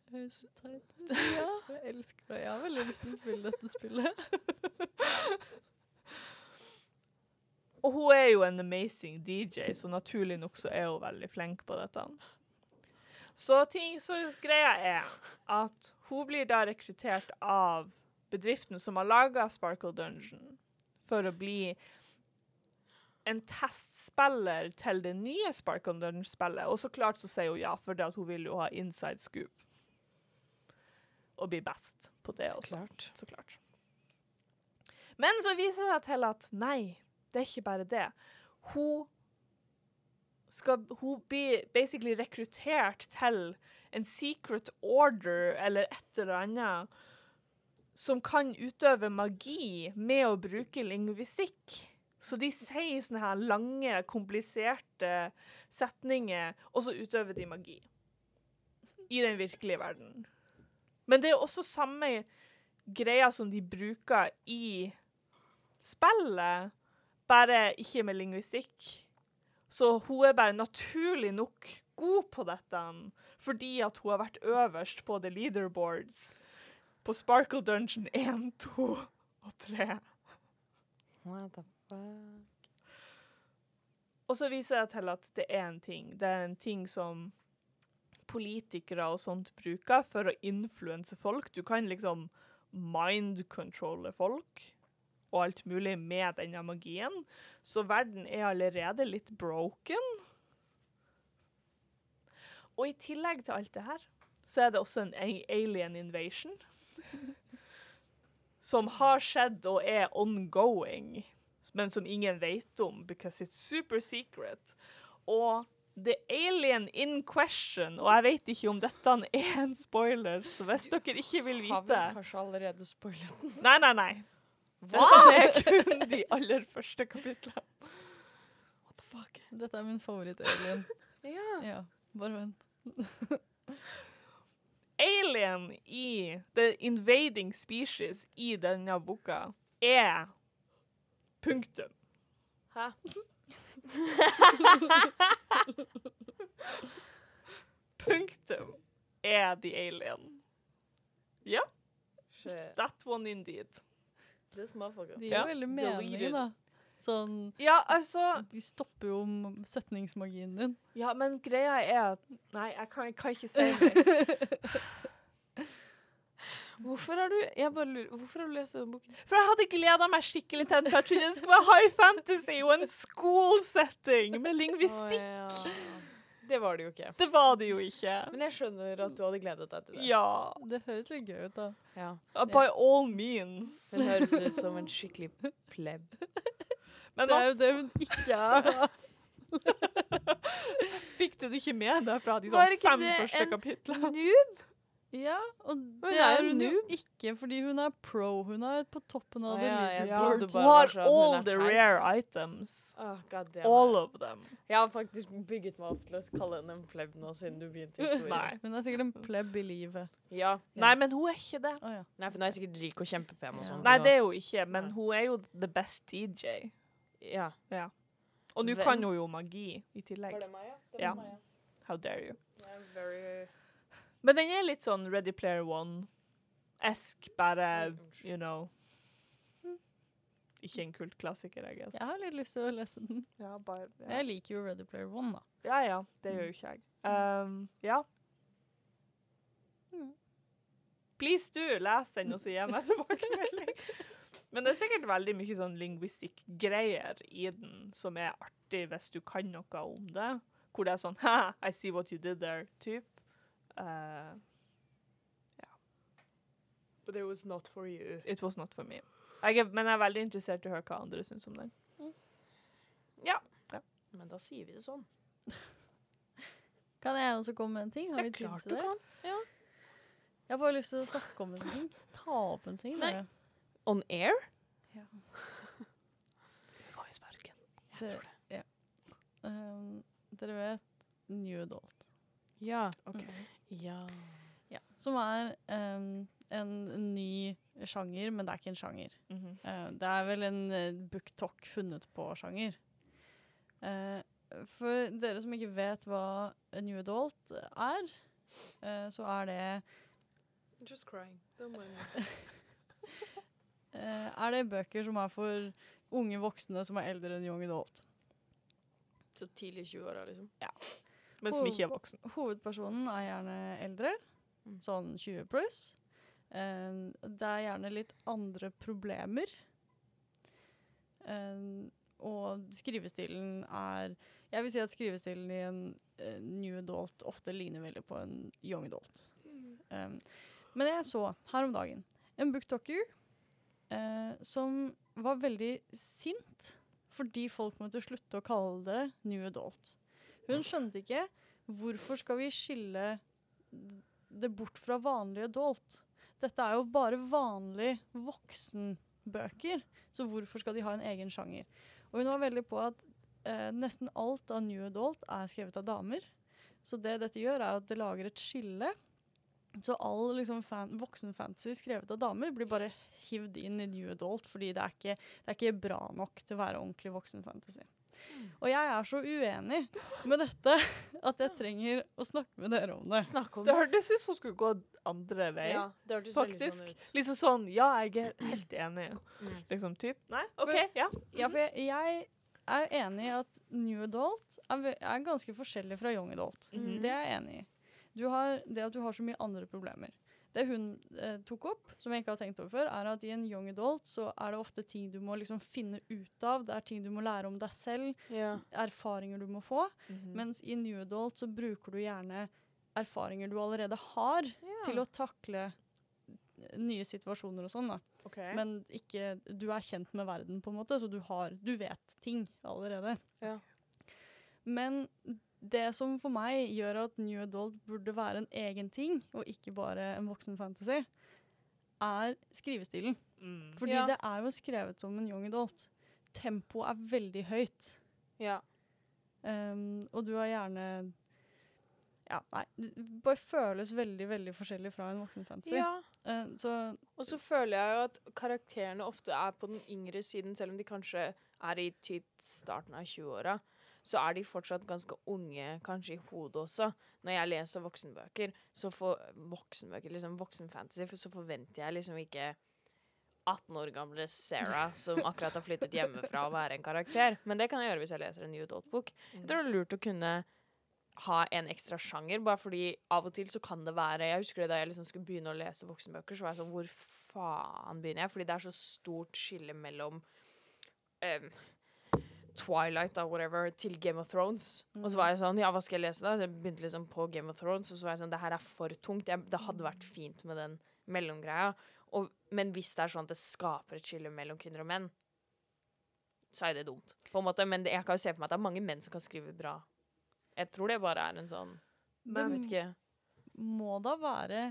Det høres så teit ut. Jeg elsker det. Jeg har veldig lyst til å spille dette spillet. Og hun er jo en amazing DJ, så naturlig nok så er hun veldig flink på dette. Så, ting, så greia er at hun blir da rekruttert av bedriften som har laga Sparkle Dungeon, for å bli en testspiller til det nye Sparkle Dungeon-spillet. Og så klart så sier hun ja, for det at hun vil jo ha inside scoop. Og bli best på det også. Klart. Så klart. Men så viser det seg til at nei, det er ikke bare det. Hun skal hun bli basically rekruttert til en secret order eller et eller annet som kan utøve magi med å bruke lingvistikk. Så de sier sånne her lange, kompliserte setninger, og så utøver de magi. I den virkelige verden. Men det er også samme greia som de bruker i spillet, bare ikke med lingvistikk. Så hun er bare naturlig nok god på dette, fordi at hun har vært øverst på the leaderboards på Sparkle Dungeon 1, 2 og 3. What the fuck? Og så viser jeg til at det er en ting. Det er en ting som politikere og sånt bruker for å influense folk. Du kan liksom mind-controlle folk og alt mulig med denne magien. Så verden er allerede litt broken. Og i tillegg til alt det her, så er det også en alien invasion. Som har skjedd og er ongoing, men som ingen vet om, because it's super secret. Og the alien in question, og jeg vet ikke om dette er en spoiler, så hvis dere ikke vil Har vi vite kanskje allerede spoilet den? Nei, nei, nei. Dette er kun de aller første kapitlene. What the fuck? Dette er min favoritt-alien. Ja. Ja, bare vent. Alien i The Invading Species i denne boka er punktum. Hæ? Punktum er the alien. Ja, Yeah. that one indeed. This motherfucker. De gir Ja, veldig mening, da. Sånn Ja, altså De stopper jo setningsmagien din. Ja, men greia er at Nei, jeg kan, jeg kan ikke si mer. Hvorfor har du Jeg bare lurer Hvorfor har du lest den boken? For jeg hadde gleda meg skikkelig til den, for jeg trodde det skulle være high fantasy og en school setting med lingvistikk. Å, ja. Det var det jo ikke. Det var det jo ikke. Men jeg skjønner at du hadde gledet deg til det. Ja. Det høres litt gøy ut, da. Ja. Uh, By all means. Hun høres ut som en skikkelig pleb. Men Det er jo det hun ikke er. da. fikk du det ikke med deg fra de fem første kapitlene? Var sånn ikke det en. Noob? Ja, og det er er hun jo ikke, fordi hun er pro. Hun er på toppen av det ja, Hun har sånn, all the rare items. Oh, God damn. All of them. Jeg har faktisk bygget meg opp til å kalle henne en pleb nå, siden du begynte historien. Nei. Hun er sikkert en pleb i livet. Ja. Nei, men hun er ikke det. Oh, ja. Nei, for hun er sikkert rik og kjempepen og Ja. sånn. Nei, det er hun ikke, men hun er jo the best DJ. Ja. Og nå kan hun jo magi i tillegg. det Maja? Det Ja. var Maja. How dare you. Er very... Men den er litt sånn Ready Player One-esk, bare, you know Ikke en kultklassiker, jeg guess. Jeg har litt lyst til å lese den. Ja, bare, Jeg liker jo Ready Player One, da. ja, ja. Det gjør jo ikke jeg. Um, ja. Mm. Please du, les den og så gi meg tilbakemelding. Men det er sikkert veldig mye sånn lingvistikk-greier i den som er artig hvis du kan noe om det. Hvor det er sånn Ha, I see what you did there, typ. yeah. But it was not for you. it was not for me. Jeg er, men jeg er veldig interessert i å høre hva andre syns om den. Men da sier vi det sånn. Kan jeg også komme med en ting? Har Det vi er tid klart til du det? kan. Jeg har bare lyst til å snakke om en ting. Ta opp en ting. Nei. dere. On air? Ja. i sparken. Jeg Det- tror det. Um, dere vet New Adult. Ja. Ok. Ja. Ja. Som er um, en ny sjanger, men det er ikke en sjanger. Mm -hmm. uh, det er vel en uh, booktalk funnet på sjanger. Uh, for dere som ikke vet hva a New Adult er, uh, så er det Just crying. Don't mind me. eh, er det bøker som er for unge voksne som er eldre enn young adult. Så tidlig i 20-åra, liksom. Men som ikke er voksen. Hovedpersonen er gjerne eldre, Mm. sånn 20 pluss. Eh, det er gjerne litt andre problemer. Eh, og skrivestilen er Jeg vil si at skrivestilen i en eh, new adult ofte ligner veldig på en young adult. Um, men jeg så her om dagen en booktalker eh, som var veldig sint fordi folk måtte slutte å kalle det new adult. Hun skjønte ikke hvorfor skal vi skille det bort fra vanlig adult. Dette er jo bare vanlig voksenbøker, så hvorfor skal de ha en egen sjanger? Og hun var veldig på at eh, nesten alt av New Adult er skrevet av damer. Så det dette gjør, er at det lager et skille. Så all liksom, fan, voksenfantasy skrevet av damer blir bare hivd inn i New Adult, fordi det er, ikke, det er ikke bra nok til å være ordentlig voksenfantasy. Og jeg er så uenig med dette at jeg trenger å snakke med dere om det. Om Det hørtes ut som hun skulle gå andre vei. Ja, det hørtes veldig sånn ut. Liksom sånn Ja, jeg er helt enig. Mm. Liksom typ. Nei, OK, For- ja. Ja, for jeg, jeg er enig i at New Adult er, er ganske forskjellig fra Young Adult. Mhm. Det er jeg enig i. Du har, det at du har så mye andre problemer. Det hun eh, tok opp, som jeg ikke har tenkt over før, er at i en young adult så er det ofte ting du må liksom finne ut av. Det er ting du må lære om deg selv, Ja. erfaringer du må få. Mhm. Mens i new adult så bruker du gjerne erfaringer du allerede har, til å takle nye situasjoner og sånn. da. Okay. Men ikke, du er kjent med verden, på en måte, så du, har, du vet ting allerede. Ja. Men det som for meg gjør at New Adult burde være en egen ting, og ikke bare en voksen fantasy, er skrivestilen. Mm. Fordi Ja. det er jo skrevet som en young adult. Tempoet er veldig høyt. ja. Um, og du har gjerne Ja, nei. Det bare føles veldig, veldig forskjellig fra en voksenfantasy. ja. Uh, så Og så føler jeg jo at karakterene ofte er på den yngre siden, selv om de kanskje er i typ starten av 20-åra. Så er de fortsatt ganske unge, kanskje i hodet også. Når jeg leser voksenbøker, så for voksenbøker, liksom voksenfantasy, for så forventer jeg liksom ikke 18 år gamle Sarah som akkurat har flyttet hjemmefra, å være en karakter. Men det kan jeg gjøre hvis jeg leser en New Adult-bok. Jeg tror det er lurt å kunne ha en ekstra sjanger, bare fordi av og til så kan det være Jeg husker det da jeg liksom skulle begynne å lese voksenbøker, så var jeg sånn Hvor faen begynner jeg? Fordi det er så stort skille mellom em, Twilight or whatever til Game of Thrones. Og så var jeg sånn Ja, hva skal jeg lese, da? Så jeg begynte liksom på Game of Thrones, og så var jeg sånn Det her er for tungt. Jeg, det hadde vært fint med den mellomgreia. Og, men hvis det er sånn at det skaper et skille mellom kvinner og menn, så er det dumt. På en måte, Men det, jeg kan jo se for meg at det er mange menn som kan skrive bra. Jeg tror det bare er en sånn Men ikke. må da være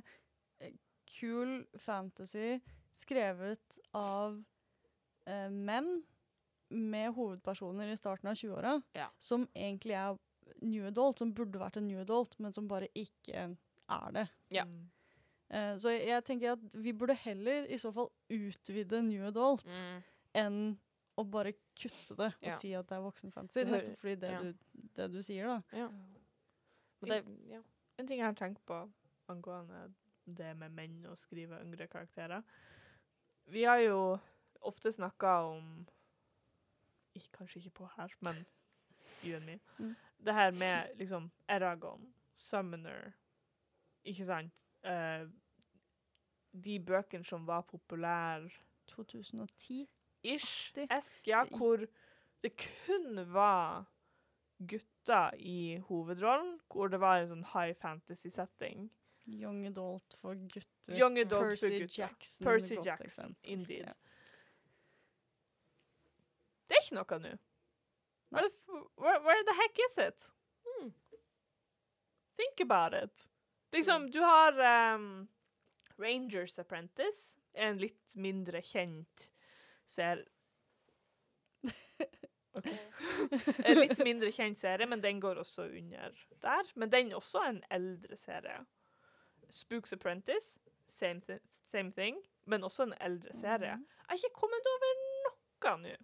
eh, kul fantasy skrevet av eh, menn med hovedpersoner i starten av 20-åra, Ja. som egentlig er new adult, som burde vært en new adult, men som bare ikke er det. Ja. Eh, så jeg, jeg tenker at vi burde heller i så fall utvide new adult Mm. enn å bare kutte det og Ja. si at det er voksenfancy, Nettopp fordi det, ja. du, det du sier, da. Ja. Det, ja. En ting jeg har tenkt på angående det med menn og skrive yngre karakterer Vi har jo ofte snakka om Kanskje ikke på her, men you and me. Mm. Det her med liksom Eragon, Summoner Ikke sant? Uh, de bøkene som var populære 2010. ish, esk, ja, hvor det kun var gutter i hovedrollen, hvor det var en sånn high fantasy-setting. Young adult for gutter. Young adult for gutter. Jackson. Percy Jackson, indeed. Ja. Det er ikke noe nå. Where, the where, where the heck is it? Hmm. Think about it. Liksom, du har um, Rangers Apprentice, en litt mindre kjent ser... En litt mindre kjent serie, men den går også under der. Men den er også en eldre serie. Spooks Apprentice, same, th same thing, men også en eldre serie. Mhm. Jeg har ikke kommet over noe nå.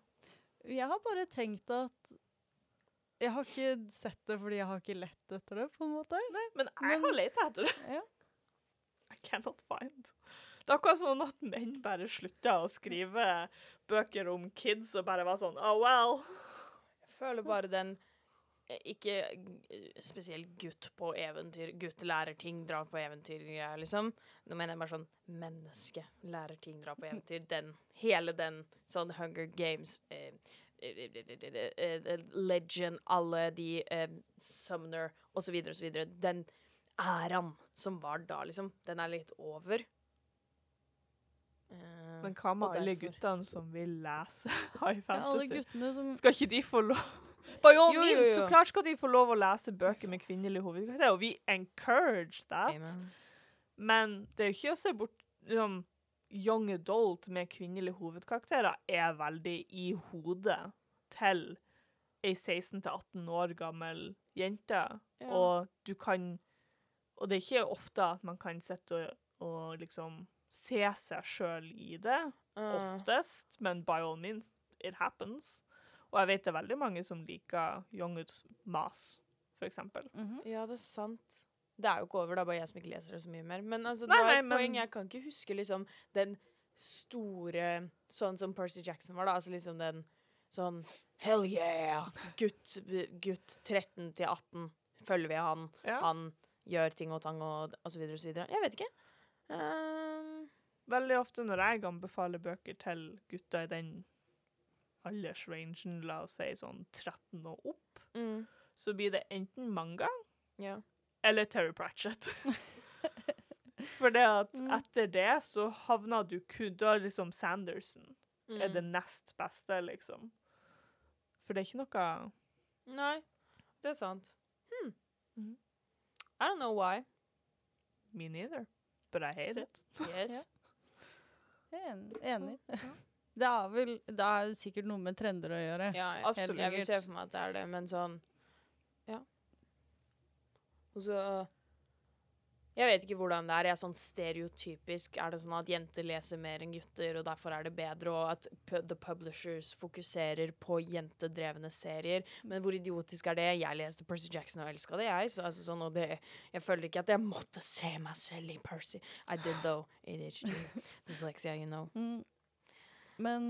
Jeg har bare tenkt at Jeg har ikke sett det fordi jeg har ikke lett etter det, på en måte. Nei, men jeg Men- har lett etter det. Ja. I cannot find. Det er akkurat sånn at menn bare slutta å skrive bøker om kids og bare var sånn Oh well. Jeg føler bare den Ikke eh, spesielt gutt på eventyr, gutt lærer ting, drar på eventyr-greia, liksom. Nå mener jeg bare sånn menneske lærer ting, drar på eventyr. Den, hele den sånn Hunger Games eh, eh, eh, eh, eh, Legend, alle de eh, Summoner osv., osv. Den æraen som var da, liksom, den er litt over. Eh, Men hva med alle guttene som vil lese high Ja, alle guttene som Skal ikke de få lov? By all Jo, jo, så klart skal de få lov å lese bøker med kvinnelige hovedkarakterer, og vi encourage that. Amen. Men det er jo ikke å se bort liksom, Young adult med kvinnelige hovedkarakterer er veldig i hodet til ei 16-18 år gammel jente. Ja. Og du kan Og det er ikke ofte at man kan sitte og, og liksom se seg sjøl i det, Uh, oftest, men by all means, it happens. Og jeg vet det er veldig mange som liker young adults mas, for eksempel. -hmm. ja, det er sant. Det er jo ikke over, det er bare jeg som ikke leser det så mye mer. Men altså, det Nei, var nei, et men- poeng. Jeg kan ikke huske liksom den store Sånn som Percy Jackson var, da. Altså liksom den sånn Hell yeah! Gutt, gutt 13 til 18. Følger vi han. Ja. Han gjør ting og tang og, og så videre og så videre. Jeg vet ikke. Um... Veldig ofte når jeg anbefaler bøker til gutter i den aldersrangen, la oss si sånn 13 og opp, mm, så blir det enten manga ja. eller Terry Pratchett. For det at Mm. etter det så havna du kun Da liksom Sanderson er det Mm. nest beste, liksom. For det er ikke noe Nei, det er sant. Hmm. -hmm. I don't know why. Me neither. But I hate it. Yes. Jeg er enig. enig. Det er vel Det er sikkert noe med trender å gjøre. Ja, Absolutt. Jeg vil se for meg at det er det, men sånn Ja. Og så Jeg vet ikke hvordan det er. Jeg er sånn stereotypisk. Er det sånn at jenter leser mer enn gutter, og derfor er det bedre, og at the publishers fokuserer på jentedrevne serier? Men hvor idiotisk er det? Jeg leste Percy Jackson og elska det, jeg. Så altså sånn, og det, jeg føler ikke at jeg måtte se meg selv i Percy. I did though. ADHD. Dyslexia, you know. Mm. Men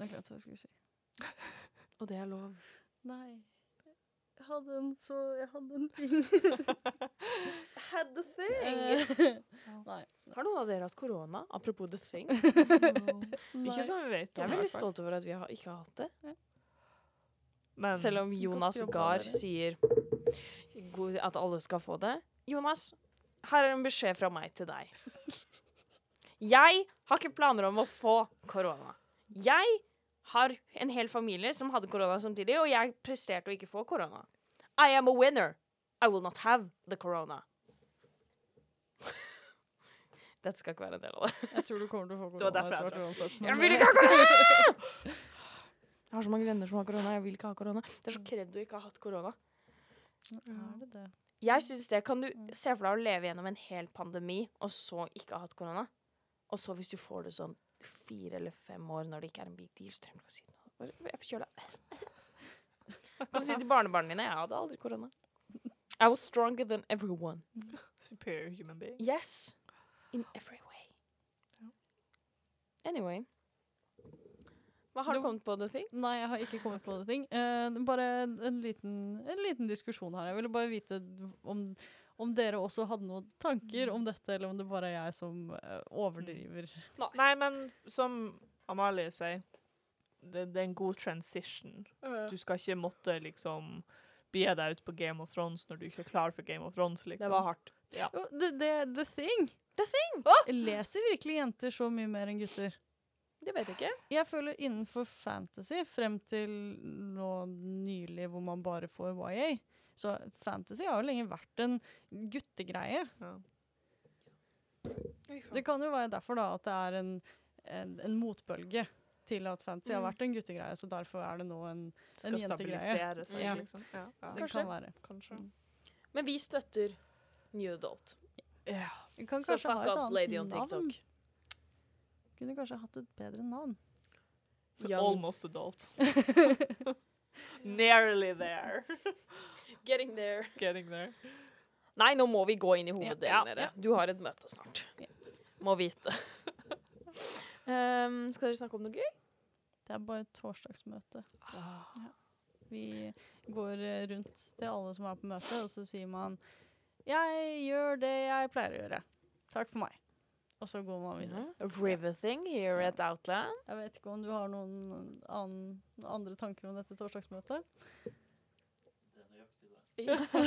Jeg glemte hva jeg skulle si. Og det er lov. Nei. Jeg hadde en så Jeg hadde en ting. Had the thing. Nei. Har noen av dere hatt korona? Apropos the thing. Ikke som vi vet Jeg er veldig stolt over at vi har, ikke har hatt det. Men Selv om Jonas Gahr sier at alle skal få det. Jonas, her er en beskjed fra meg til deg. Jeg har ikke planer om å få korona. Jeg har en hel familie som hadde korona samtidig, og jeg presterte å ikke få korona. I am a winner. I will not have the corona. Dette skal ikke være en del av det. Jeg tror du kommer til å få Det var korona derfor jeg. Jeg vil ikke ha korona! Jeg har så mange venner som har korona. Jeg vil ikke ha korona. Det er så kred å ikke ha hatt korona. Er det det? Jeg synes det, Kan du se for deg å leve gjennom en hel pandemi, og så ikke ha hatt korona? Og så hvis du får det sånn fire eller fem år når det ikke er en big deal, så trenger du ikke å si noe. Bare, Jeg er forkjøla. Kan du si til barnebarna mine jeg hadde aldri korona. I was stronger than everyone. superior human being. Yes. In every way. Anyway. Hva har du kommet på, The Thing? Nei, jeg har ikke kommet på det ting. Uh, bare en, en, liten, en liten diskusjon her. Jeg ville bare vite om, om dere også hadde noen tanker om dette, eller om det bare er jeg som eh, overdriver. Nei, men som Amalie sier, det, det er en god transition. Du skal ikke måtte liksom be deg ut på Game of Thrones når du ikke er klar for Game of Thrones, liksom. Det var hardt. Ja. Oh, det, the, the thing! The Thing! Leser virkelig jenter så mye mer enn gutter? Det vet jeg ikke. Jeg føler innenfor fantasy, frem til nå nylig hvor man bare får YA, så fantasy har jo lenge vært en guttegreie. Ja. Det kan jo være derfor da at det er en, en, en motbølge til at fantasy har Mm. vært en guttegreie, så derfor er det nå en Skal jentegreie. seg, Ja. liksom. Ja, ja. Det Kanskje. kan være. Kanskje. Men vi støtter New Adult. Ja. Kan Så fuck off, lady on navn. TikTok. Kunne kanskje hatt et bedre navn. Young. Almost adult. Nearly there. Getting there. Getting there. Nei, nå må vi gå inn i Ja, hoveddelen, dere. Du har et møte snart. Ja. Må vite. um, skal dere snakke om noe gøy? Det er bare et torsdagsmøte. Vi går eh, rundt til alle som er på møte, og så sier man 'Jeg gjør det jeg pleier å gjøre. Takk for meg.' Og så går man videre. Riveting here at Outland. Jeg vet ikke om du har noen annen, andre tanker om dette torsdagsmøtet? Det er nøyaktig det. Yes.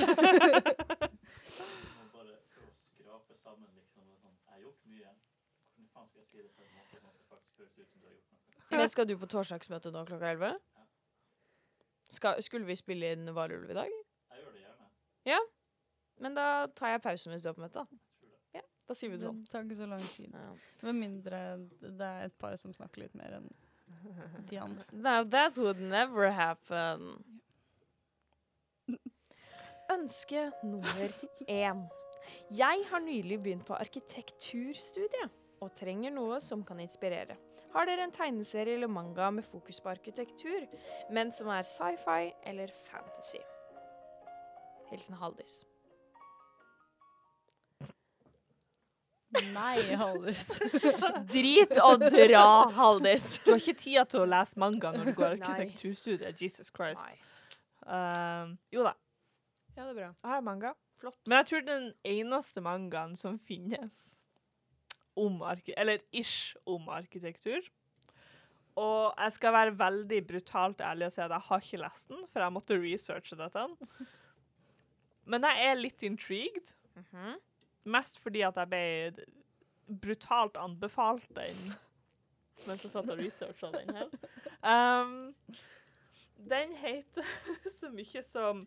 Det det? Men skal du på torsdagsmøte nå klokka 11? Skulle vi spille inn Varulv i dag? Jeg gjør det gjerne. Men da tar jeg pause mens du er på møte. Ja, da sier vi det Det sånn. tar ikke så lang tid. Ja. Med mindre det er et par som snakker litt mer enn de andre. Now that would never happen. Ønske nummer én. Jeg har nylig begynt på arkitekturstudiet og trenger noe som kan inspirere. Har dere en tegneserie eller manga med fokus på arkitektur, men som er sci-fi eller fantasy? Hilsen Haldis. Nei, Haldis. Drit og dra, Haldis. Du har ikke tida til å lese manga når du går arkitekturstudiet. Jesus Christ. Um, jo da, Ja, det er bra. jeg har manga. Flott. Men jeg tror den eneste mangaen som finnes om arki eller ish om arkitektur. Og jeg skal være veldig brutalt ærlig og si at jeg har ikke lest den, for jeg måtte researche dette. Men jeg er litt intrigued. Mhm. Mest fordi at jeg ble brutalt anbefalt den mens jeg satt og researcha den her. Um, den heter så mye som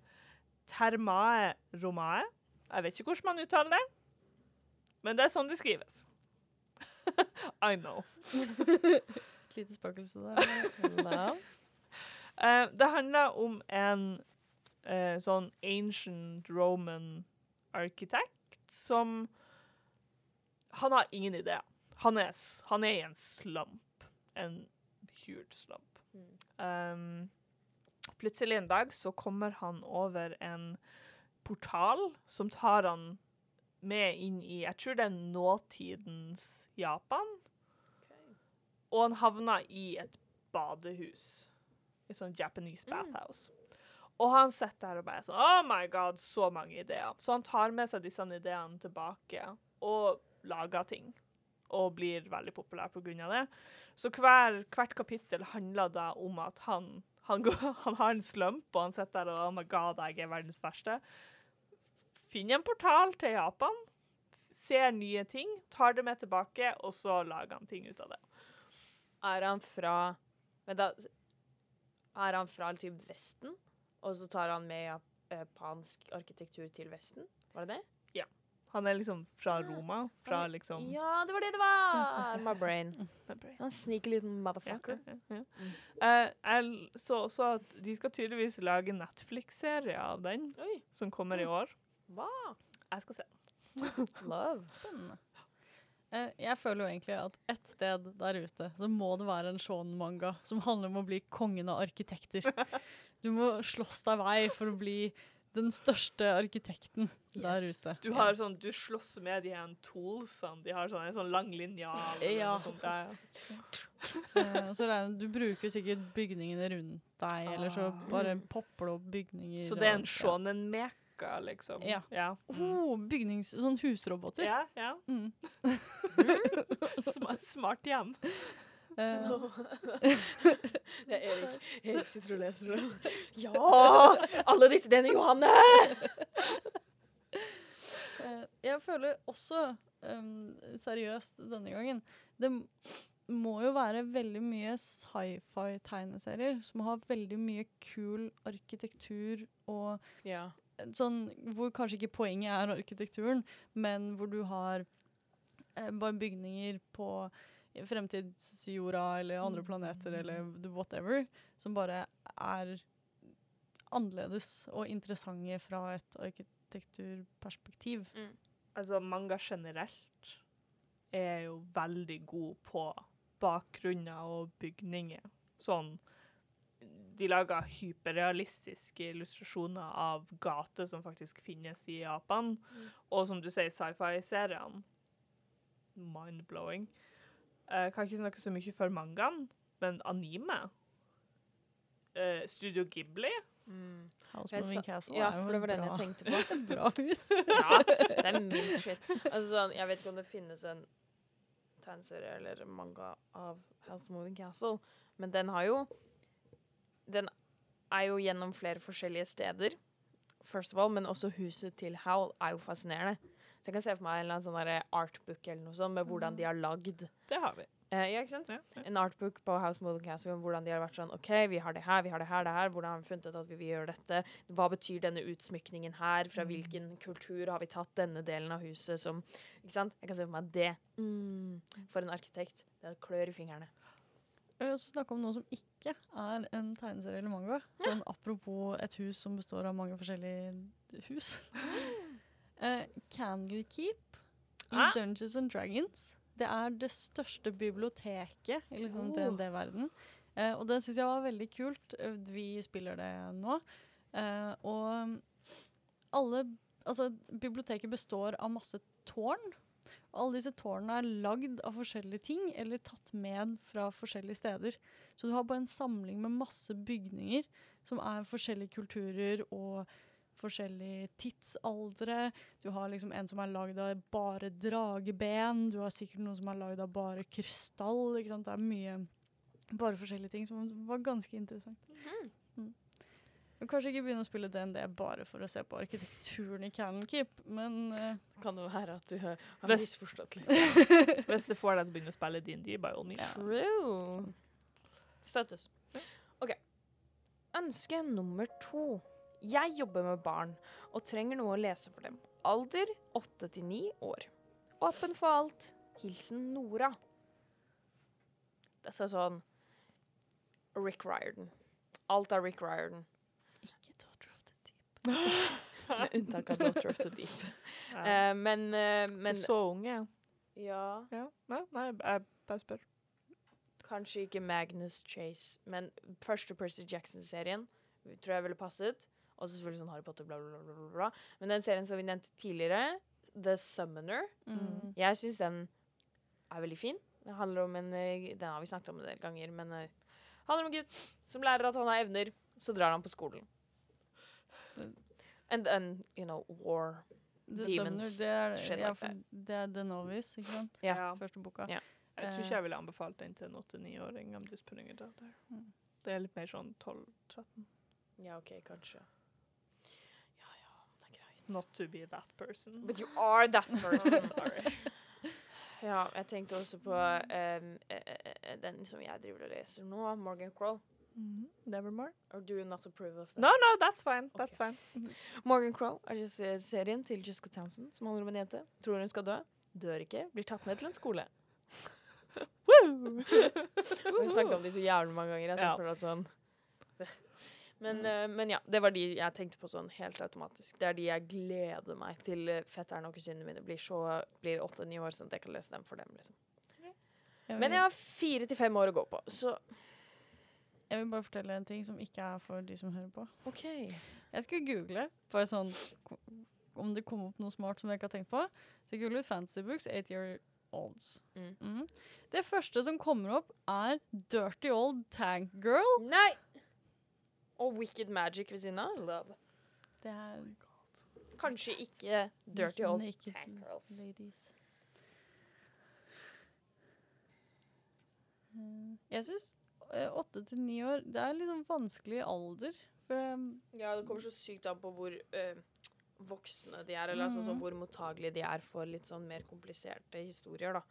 Termae romae. Jeg vet ikke hvordan man uttaler det, men det er sånn det skrives. I know. Et lite spøkelse der. No. Eh, det handler om en uh, sånn ancient Roman arkitekt som Han har ingen ideer. Han er, han er i en slump. En huge slump. Um, plutselig en dag så kommer han over en portal som tar han med inn i Jeg tror det er nåtidens Japan. Og han havner i et badehus. Et sånt Japanese bathhouse. Og han sitter der og bare sånn Oh my god, så mange ideer. Så han tar med seg disse ideene tilbake og lager ting. Og blir veldig populær av det. Så hver, hvert kapittel handler da om at han, han, går, han har en slump, og han sitter der og Oh my god, jeg er verdens verste. Finn en portal til Japan, ser nye ting, tar det med tilbake, og så lager han ting ut av det. Er han fra Men da Er han fra typ Vesten, og så tar han med japansk arkitektur til Vesten? Var det det? Han er liksom fra Roma. Fra liksom Ja, det var det det var! My brain. Han sneaky liten motherfucker. ja, ja. Eh, jeg så også at de skal tydeligvis lage Netflix-serie av den, Oi. som kommer i år. Hva? Jeg skal se. Love. Spennende. Uh, jeg føler jo egentlig at et sted der ute så må det være en shonen-manga som handler om å bli kongen av arkitekter. Du må slåss deg vei for å bli den største arkitekten der ute. Du har sånn, du slåss med de her toolsene. De har sånn, en sånn lang linjal. Ja. Eh, så du bruker sikkert bygningene rundt deg, eller så Ah. bare popper det opp bygninger. Så det er en og- shonen-meka, liksom. Ja. Ja. Ja. Oh, bygnings... Sånn husroboter. ja, ja. Mm. Smart, smart hjem. Eh, Det er Erik. Erik sitter og leser det. Ja! Alle disse denne Johanne! Eh, jeg føler også, um, seriøst denne gangen, det må jo være veldig mye sci-fi-tegneserier som har veldig mye kul arkitektur og Ja. sånn hvor kanskje ikke poenget er arkitekturen, men hvor du har uh, bare bygninger på fremtidsjorda eller andre planeter eller whatever, som bare er annerledes og interessante fra et arkitekturperspektiv. Altså, manga generelt er jo veldig god på bakgrunner og bygninger. Sånn De lager hyperrealistiske illustrasjoner av gater som faktisk finnes i Japan. Og som du sier, sci-fi-seriene. Mind-blowing. Jeg kan ikke snakke så mye for mangaen, men anime Uh, Studio Ghibli House Moving Castle Ja, for det var den bra, jeg tenkte på. bra hus. Ja, det er mildt shit. Altså, sånn, jeg vet ikke om det finnes en tegneserie eller manga av House Moving Castle, men den har jo Den er jo gjennom flere forskjellige steder, first of all, men også huset til Howl er jo fascinerende. Så jeg kan se for meg en eller annen sånn artbook eller noe sånt med hvordan de har lagd Det har vi. Uh, ja, ikke sant? Ja, ja. En artbook på House Modern Castle, om hvordan de har vært sånn OK, vi har det her, vi har det her, det her. Hvordan har vi funnet ut at vi vil gjøre dette? Hva betyr denne utsmykningen her? Fra hvilken kultur har vi tatt denne delen av huset som Ikke sant? Jeg kan se for meg det. Mm. For en arkitekt. Det klør i fingrene. Jeg vil også snakke om noe som ikke er en tegneserie eller manga. Sånn apropos et hus som består av mange forskjellige hus. Eh, Candlekeep i Ah. Dungeons and Dragons. Det er det største biblioteket i liksom Oh. DND-verden. Uh, og det syns jeg var veldig kult. Eh, Vi spiller det nå. Eh, og alle Altså, biblioteket består av masse tårn. Og alle disse tårnene er lagd av forskjellige ting, eller tatt med fra forskjellige steder. Så du har bare en samling med masse bygninger som er forskjellige kulturer og forskjellige tidsaldre. Du har liksom en som er lagd av bare drageben. Du har sikkert noen som er lagd av bare krystall. Ikke sant? Det er mye bare forskjellige ting som var ganske interessant. Mm. Mm. kanskje ikke begynne å spille DND bare for å se på arkitekturen i Cannon Keep, men uh, Kan det være at du har har misforstått litt? Hvis det får deg til å begynne å spille D&D, by all means. True. Støttes. OK. Ønske nummer to. Jeg jobber med barn og trenger noe å lese for dem. Alder åtte til ni år. Åpen for alt. Hilsen Nora. Det er sånn Rick Riordan. Alt av Rick Riordan. ikke Daughter of the Deep. Med unntak av Daughter of the Deep. Ja. Uh, men uh, Men men så unge. Ja. Ja. Nei, nei, jeg bare spør. Kanskje ikke Magnus Chase, men første Percy Jackson-serien tror jeg ville passet. Og så selvfølgelig sånn Harry Potter, bla, bla, bla, bla, bla. Men den serien som vi nevnte tidligere, The Summoner, Mm. jeg syns den er veldig fin. Det handler om en eh, Den har vi snakket om en del ganger, men det handler om en gutt som lærer at han har evner. Så drar han på skolen. And then, you know, war. The Demons, Summoner, det er, ja, det er The Novice, ikke sant? Ja. Ja. Første boka. Yeah. Jeg tror Eh. ikke jeg ville anbefalt den til en 8-9-åring. om putting it. Mm. Det er litt mer sånn 12-13. Ja, OK, kanskje. Ja, ja, det er greit. Not to be that person. But you are that person. Sorry. Ja, jeg tenkte også på eh, den som jeg driver og leser nå, Morgan Crow. Mhm. Nevermore. Or do you not approve of that? No, no, that's fine. That's fine. Morgan Crow er just, eh, serien til Jessica Townsend som handler om en jente. Tror hun skal dø. Dør ikke. Blir tatt med til en skole. Vi har snakket om de så jævlig mange ganger. At jeg Ja. føler at sånn men, eh, men ja, det var de jeg tenkte på sånn helt automatisk. Det er de jeg gleder meg til eh, fetteren og kusinene mine blir så blir åtte-ni år, sånn at jeg kan lese dem for dem. liksom. Men jeg har fire til fem år å gå på, så Jeg vil bare fortelle en ting som ikke er for de som hører på. OK. Jeg skulle google bare sånn om det kom opp noe smart som jeg ikke har tenkt på. Så jeg googlet Fantasy Books, eight year olds. Mm. Mm. Det første som kommer opp, er Dirty Old Tank Girl. Nei! Og Wicked Magic ved siden av. Love. Det er Kanskje ikke Dirty Old Tank Girls. Ladies. Eh, Jeg syns åtte til ni år Det er litt sånn vanskelig alder. For um, Ja, det kommer så sykt an på hvor eh, voksne de er, eller altså sånn hvor mottagelige de er for litt sånn mer kompliserte historier, da.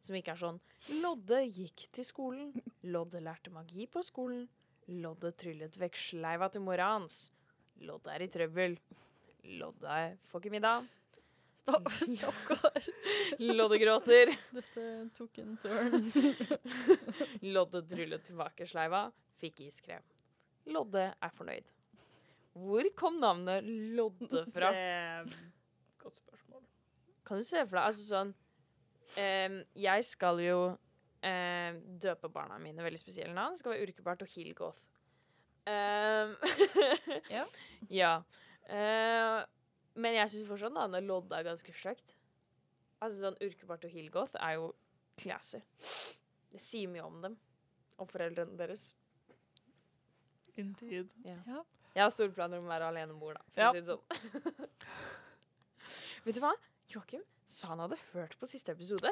Som ikke er sånn Lodde gikk til skolen. Lodde lærte magi på skolen. Lodde tryllet vekk sleiva til mora hans. Lodde er i trøbbel. Lodde får ikke middag. Stopp, Stakkar. Lodde gråser. Dette tok en turn. Lodde tryllet tilbake sleiva. Fikk iskrem. Lodde er fornøyd. Hvor kom navnet Lodde fra? Godt spørsmål. Kan du se for deg altså sånn um, Jeg skal jo em, døpe barna mine veldig spesielle navn. Det skal være Urkebart og Hilgoth. Um, Ja. ja. Eh, men jeg syns fortsatt navnet Lodda er ganske stygt. Altså sånn Urkebart og Hilgoth er jo classy. Det sier mye om dem. Og foreldrene deres. Indeed. Ja. Jeg har store planer om å være alenemor, da. For Ja. å si det sånn. Vet du hva? Joakim sa han hadde hørt på siste episode.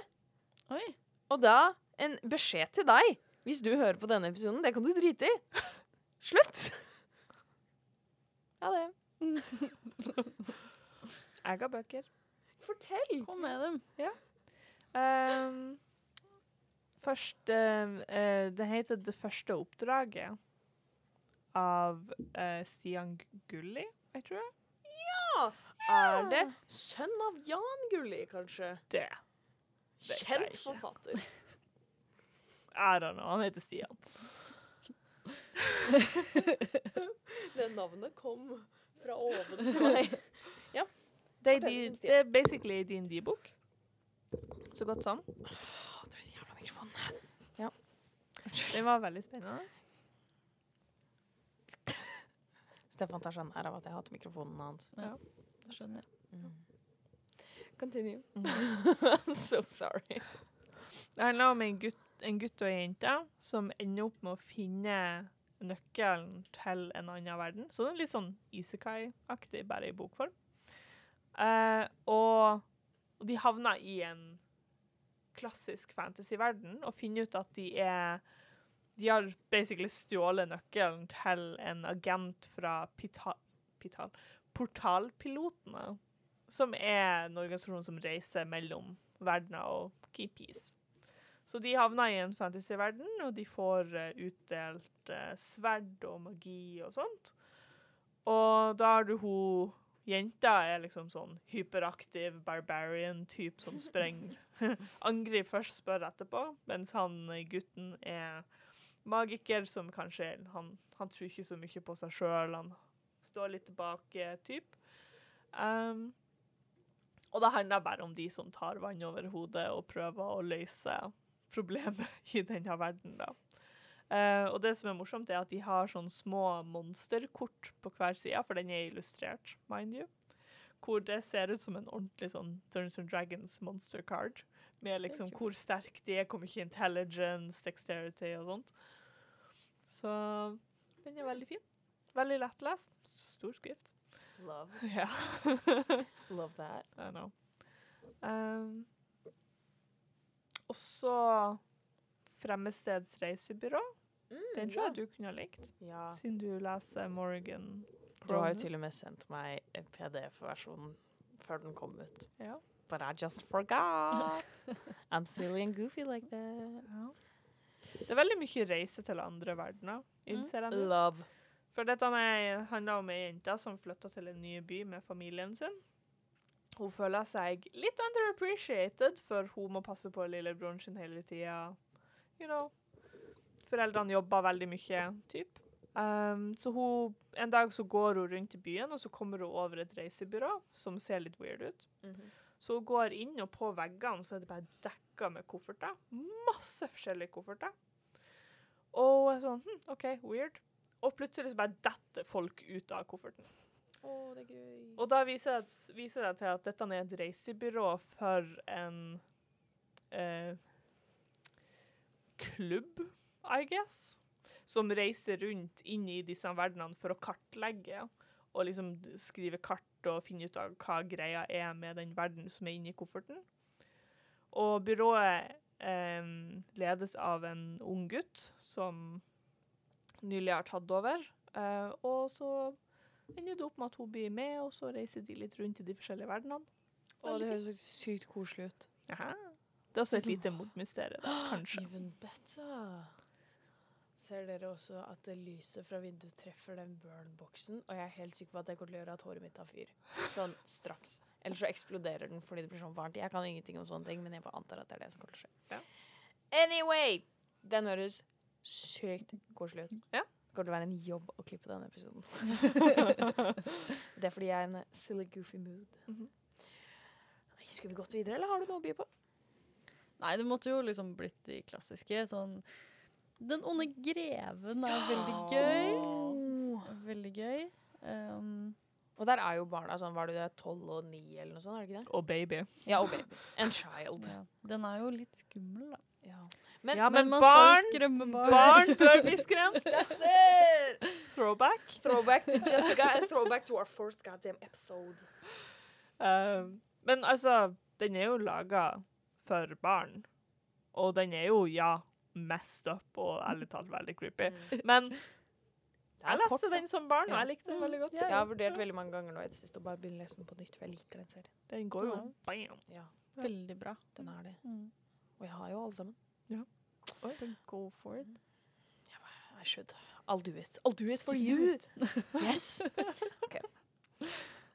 Oi. Og da en beskjed til deg. Hvis du hører på denne episoden, det kan du drite i. Slutt! Ja, det. Jeg har bøker. Fortell! Kom med dem. Um, Først uh, uh, Det heter Det første oppdraget av uh, Stian Gulli, jeg tror jeg. Ja! Er det sønn av Jan Gulli, kanskje? Det. Kjent forfatter. I don't know. Han heter Stian. Det navnet kom fra oven til meg. Det er, de, det er basically din D-bok. Så godt som. er så jævla mikrofonen. Ja. Det var veldig spennende. Stefan tar seg nær av at jeg hater mikrofonen hans. Ja, det skjønner jeg. Mm. Continue. I'm so sorry. Det handler om en gutt, en gutt og ei jente som ender opp med å finne nøkkelen til en annen verden. Så det er litt sånn Isekai-aktig, bare i bokform. Uh, og, og de havner i en klassisk fantasy-verden og finner ut at de er De har basically stjålet nøkkelen til en agent fra Pita, Pital, Portalpilotene, som er en organisasjon som reiser mellom verdener og keepies. Så de havner i en fantasyverden, og de får uh, utdelt uh, sverd og magi og sånt. Og da har du hun Jenta er liksom sånn hyperaktiv barbarian-type som sprenger. Angriper først, spør etterpå. Mens han eh, gutten er magiker som kanskje Han, han tror ikke så mye på seg sjøl. Han står litt tilbake-type. Um, og det handler bare om de som tar vann over hodet og prøver å løse problemet i denne verden, da. Uh, og det som er morsomt, er at de har sånne små monsterkort på hver side, for den er illustrert, mind you. Hvor det ser ut som en ordentlig sånn Dungeons and Dragons monster card. Med liksom hvor sterk de er, hvor mye intelligence, dexterity og sånt. Så den er veldig fin. Veldig lettlest. Stor skrift. Love. Ja. Love that. I know. Um, også Fremmedsteds reisebyrå. Den tror jeg du kunne ha likt, Ja. siden du leser Morgan Du har jo til og med sendt meg PDF-versjonen før den kom ut. Ja. But I just forgot. I'm silly and goofy like that. Ja. Det er veldig mye reise til andre verdener, innser jeg nå. Love. For dette er- handler om ei jente som flytter til en ny by med familien sin. Hun føler seg litt underappreciated, for hun må passe på lillebroren sin hele tida. You know. Foreldrene jobber veldig mye, typ. Um, så hun, en dag så går hun rundt i byen, og så kommer hun over et reisebyrå som ser litt weird ut. Så hun går inn, og på veggene så er det bare dekka med kofferter. Masse forskjellige kofferter. Og sånn hm, OK, weird. Og plutselig så bare detter folk ut av kofferten. Å, det er gøy. Og da viser det, viser det til at dette er et reisebyrå for en eh, klubb, I guess, som reiser rundt inn i disse verdenene for å kartlegge og liksom skrive kart og finne ut av hva greia er med den verden som er inni kofferten. Og byrået eh, ledes av en ung gutt som nylig har tatt over, eh, og så ender det opp med at hun blir med, og så reiser de litt rundt i de forskjellige verdenene. Å, det høres sykt koselig ut. Aha. Det er også et Sånn- lite mordmysterium, kanskje. Even better. Ser dere også at det lyset fra vinduet treffer den burn-boksen? Og jeg er helt sikker på at det kommer til å gjøre at håret mitt tar fyr. Sånn straks. Eller så eksploderer den fordi det blir sånn varmt. Jeg kan ingenting om sånne ting, men jeg bare antar at det er det som kommer til å skje. Ja. Anyway! Den høres sykt koselig ut. Ja. Kommer til å være en jobb å klippe denne episoden. det er fordi jeg er i en silly, goofy mood. Mm -hmm. Skulle vi gått videre, eller har du noe å by på? Nei, det måtte jo liksom blitt de klassiske. Sånn Den onde greven er veldig gøy. Veldig gøy. Um, Og der er jo barna sånn, var du det, 12 og 9 eller noe sånt, er det ikke det? Og baby. Ja, og baby. And child. ja. Den er jo litt skummel, da. Ja. Men, Ja, men men barn, barn. barn bør bli skremt. Throwback. Throwback to Jessica and throwback to our first goddamn episode. Um, men altså, den er jo laga for barn. Og den er jo, ja, messed up og ærlig talt veldig creepy. Men jeg leste den som barn, og jeg likte den veldig godt. Ja, Jeg har vurdert veldig mange ganger nå i det siste å bare begynne å lese den på nytt, for jeg liker den serien. Den går jo Ja. bam. Ja, Veldig bra. den er det. Mm. Og jeg har jo alle sammen. Go for it. I should. I'll do it. I'll do it for Just you. Yes. Okay.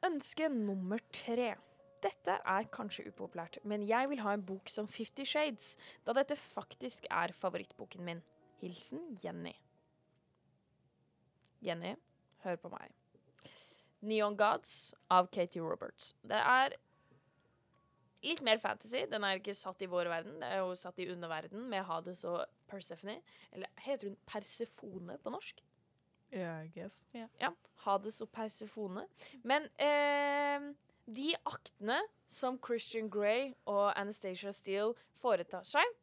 Ønske nummer tre. Dette er kanskje upopulært, men jeg vil ha en bok som Fifty Shades, da dette faktisk er favorittboken min. Hilsen Jenny. Jenny, hør på meg. Neon Gods av Katie Roberts. Det er litt mer fantasy. Den er ikke satt i vår verden, det er jo satt i underverden med Hades og Persephone. Eller heter hun Persefone på norsk? Yeah, I guess. Ja. Hades og Persefone. Men eh, de aktene som Christian Grey og Anastasia Steele foretar seg,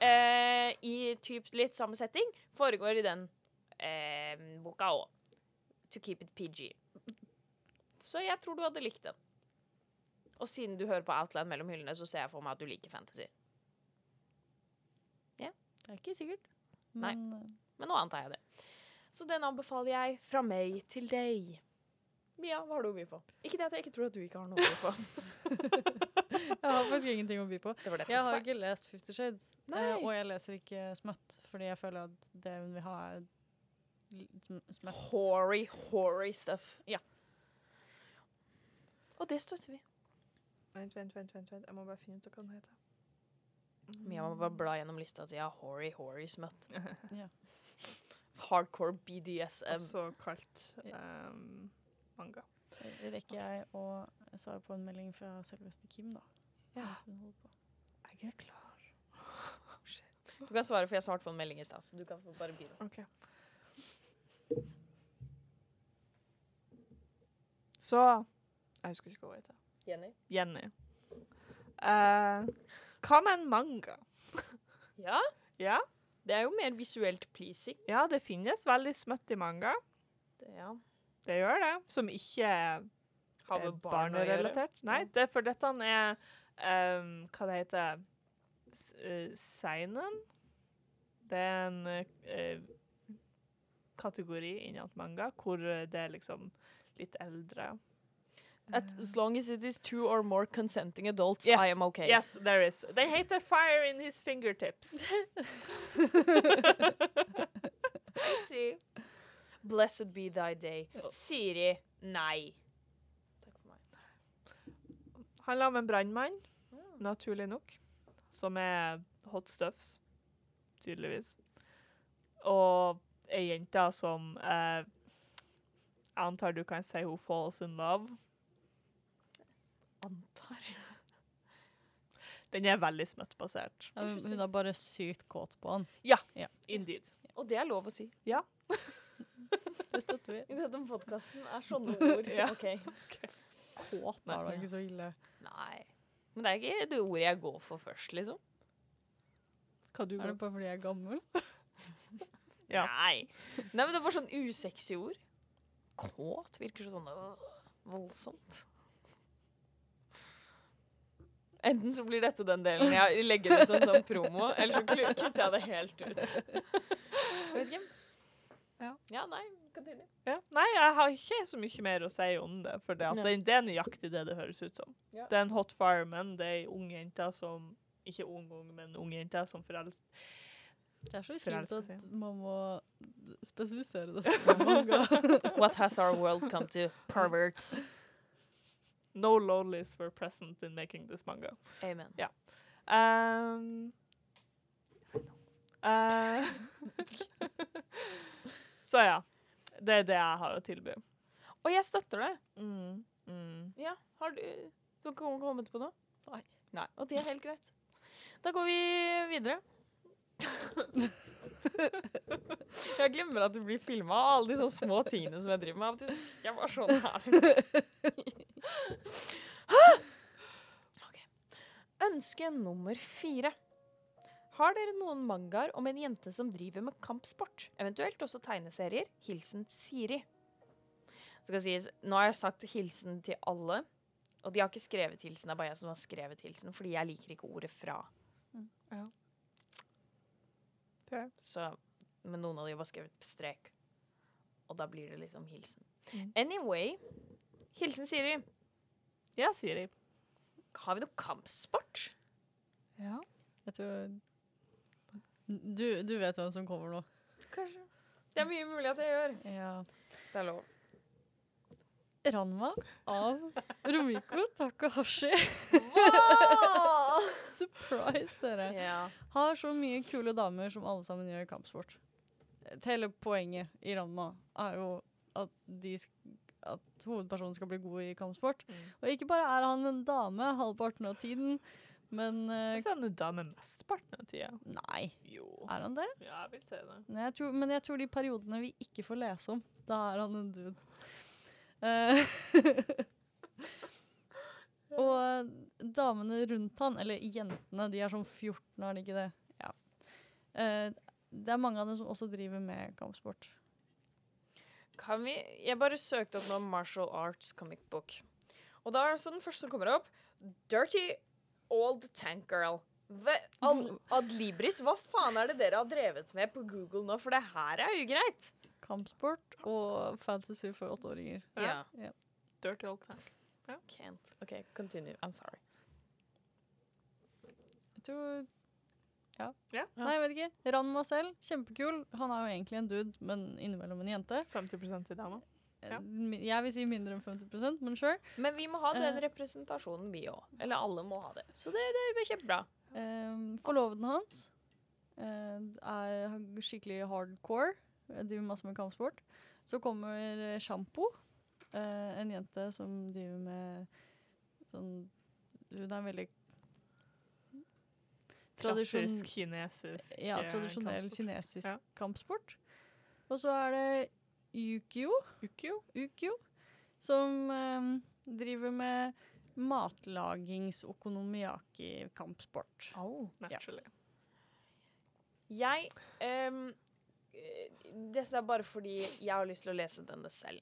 eh, i typ litt samme setting, foregår i den eh, boka òg. To keep it PG. Så jeg tror du hadde likt den. Og siden du hører på Outland mellom hyllene, så ser jeg for meg at du liker fantasy. Ja, Det er ikke sikkert. Men Nei. Men nå antar jeg det. Så den anbefaler jeg fra meg til deg. Mia, hva har du å by på? Ikke det at jeg ikke tror at du ikke har noe å by på. jeg har faktisk ingenting å by på. Det var det Jeg har ikke lest Fifty Shades, eh, og jeg leser ikke Smøtt, fordi jeg føler at det hun vil ha, er smøtt. Hory, hory stuff. Ja. Og det støtter vi. Vent, vent, vent, vent, vent. Jeg må bare finne ut hva den heter. Mia må bare bla gjennom lista og si ja, Hori Hori smøtt. Ja. Hardcore BDSM. Også kalt um, manga. Så rekker jeg å svare på en melding fra selveste Kim, da. Ja. Jeg er klar. Du kan svare, for jeg svarte på en melding i stad. Så du kan bare begynne. OK. Så Jeg husker ikke hva hun heter. Jenny? Jenny. Eh, hva med en manga? Ja, Ja, det er jo mer visuelt pleasing. ja, det finnes veldig smøtt i manga. Det, ja. Det gjør det. Som ikke Har med barn barnerelatert. Nei, det for dette er um, Hva det heter S eh, Seinen? Det er en uh, kategori innen manga hvor eh, det er liksom litt eldre. At, as long as it is two or more consenting adults, Yes, I am okay. Yes, there is. They hate the Fire in his fingertips. I see. Blessed be thy day. Siri, nei. Takk for meg. Handler om en brannmann, naturlig nok, som er hot stuffs, tydeligvis. Og ei jente som eh, Jeg antar du kan si hun falls in love. Antar. Den er veldig smøttbasert. Ja, hun, er bare sykt kåt på han. Ja, Indeed. Og det er lov å si. Det støtter vi. I denne podkasten er sånne ord. Ja. Ok. Kåt er da ikke så ille. Nei. Men det er ikke det ordet jeg går for først, liksom. Hva du Er det bare fordi jeg er gammel? Ja. Nei. Nei, men det var sånn usexy ord. Kåt virker så sånn øh, voldsomt. Enten så blir dette den delen jeg legger ut som sånn promo, eller så kutter jeg det helt ut. Jeg vet ikke. Ja. Ja, nei. Continue. Ja. Nei, jeg har ikke så mye mer å si om det, for det, at det, det er nøyaktig det det høres ut som. Ja. Det er en hot fireman, det er ei ung jente som Ikke ung, ung, men ung jente som forelsker Det er så kjipt at man må spesifisere det. What has our world come to? Perverts. No lowlies were present in making this manga. Amen. Um, uh, så ja. Det er det jeg har å tilby. Og jeg støtter det. Mm, mm. Ja, har du Du har kom- kommet på noe? Nei. Nei. Og det er helt greit. Da går vi videre. jeg glemmer at det blir filma, alle de sånne små tingene som jeg driver med. Av og til sitter jeg bare sånn her. Liksom. Ok. Ønske nummer fire. Har dere noen mangaer om en jente som driver med kampsport? Eventuelt også tegneserier? Hilsen Siri. Sies, nå har jeg sagt hilsen til alle, og de har ikke skrevet hilsen, det er bare jeg som har skrevet hilsen, fordi jeg liker ikke ordet fra. Ja. Fair. Så, men noen av de har bare skrevet strek, og da blir det liksom hilsen. Mm. Anyway, hilsen Siri. Ja, Siri. Har vi noe kampsport? Ja. Jeg tror Du, du vet hvem som kommer nå. Kanskje. Det er mye mulig at jeg gjør. Ja. Det er lov. Ranma av Romiko Takahashi. Surprise, dere. ja. Har så mye kule damer som alle sammen gjør kampsport. Hele poenget i Ranma er jo at, de, at hovedpersonen skal bli god i kampsport. Mm. Og ikke bare er han en dame halvparten av tiden, men uh, er han en dame mesteparten av tida. Nei, Jo. er han det? Ja, jeg vil si det. Men jeg, tror, men jeg tror de periodene vi ikke får lese om, da er han en dude. Uh, og damene rundt han, eller jentene, de er sånn 14, er de ikke det? Ja. Uh, det er mange av dem som også driver med kampsport. Kan vi Jeg bare søkte opp noe martial arts comic book. Og da er det den første som kommer opp. Dirty Old Tank Girl. Ad, Adlibris, hva faen er det dere har drevet med på Google nå? For det her er ugreit. Kampsport og fantasy for åtteåringer. Ja. Yeah. Dirty old tank. Can't. OK, continue. I'm sorry. Jeg tror Ja. Ja. Nei, jeg vet ikke. Ranma selv, kjempekul. Han er jo egentlig en dude, men innimellom en jente. 50% til dama. Ja. Eh, Jeg vil si mindre enn 50% men sure. Men vi må ha den Eh. representasjonen, vi òg. Eller alle må ha det. Så det, det blir kjempebra. Um, forloveden hans uh, er skikkelig hardcore. Driver masse med kampsport. Så kommer Sjampo, uh, en jente som driver med sånn Hun er veldig tradisjon- Klassisk kinesisk Ja, eh, tradisjonell kampsport. kinesisk Ja. kampsport. Og så er det Yukio, Yukio. Yukio som um, driver med matlagings-okonomiaki-kampsport. Oh, Naturally. Jeg ehm, eh, Dette er bare fordi jeg har lyst til å lese denne selv.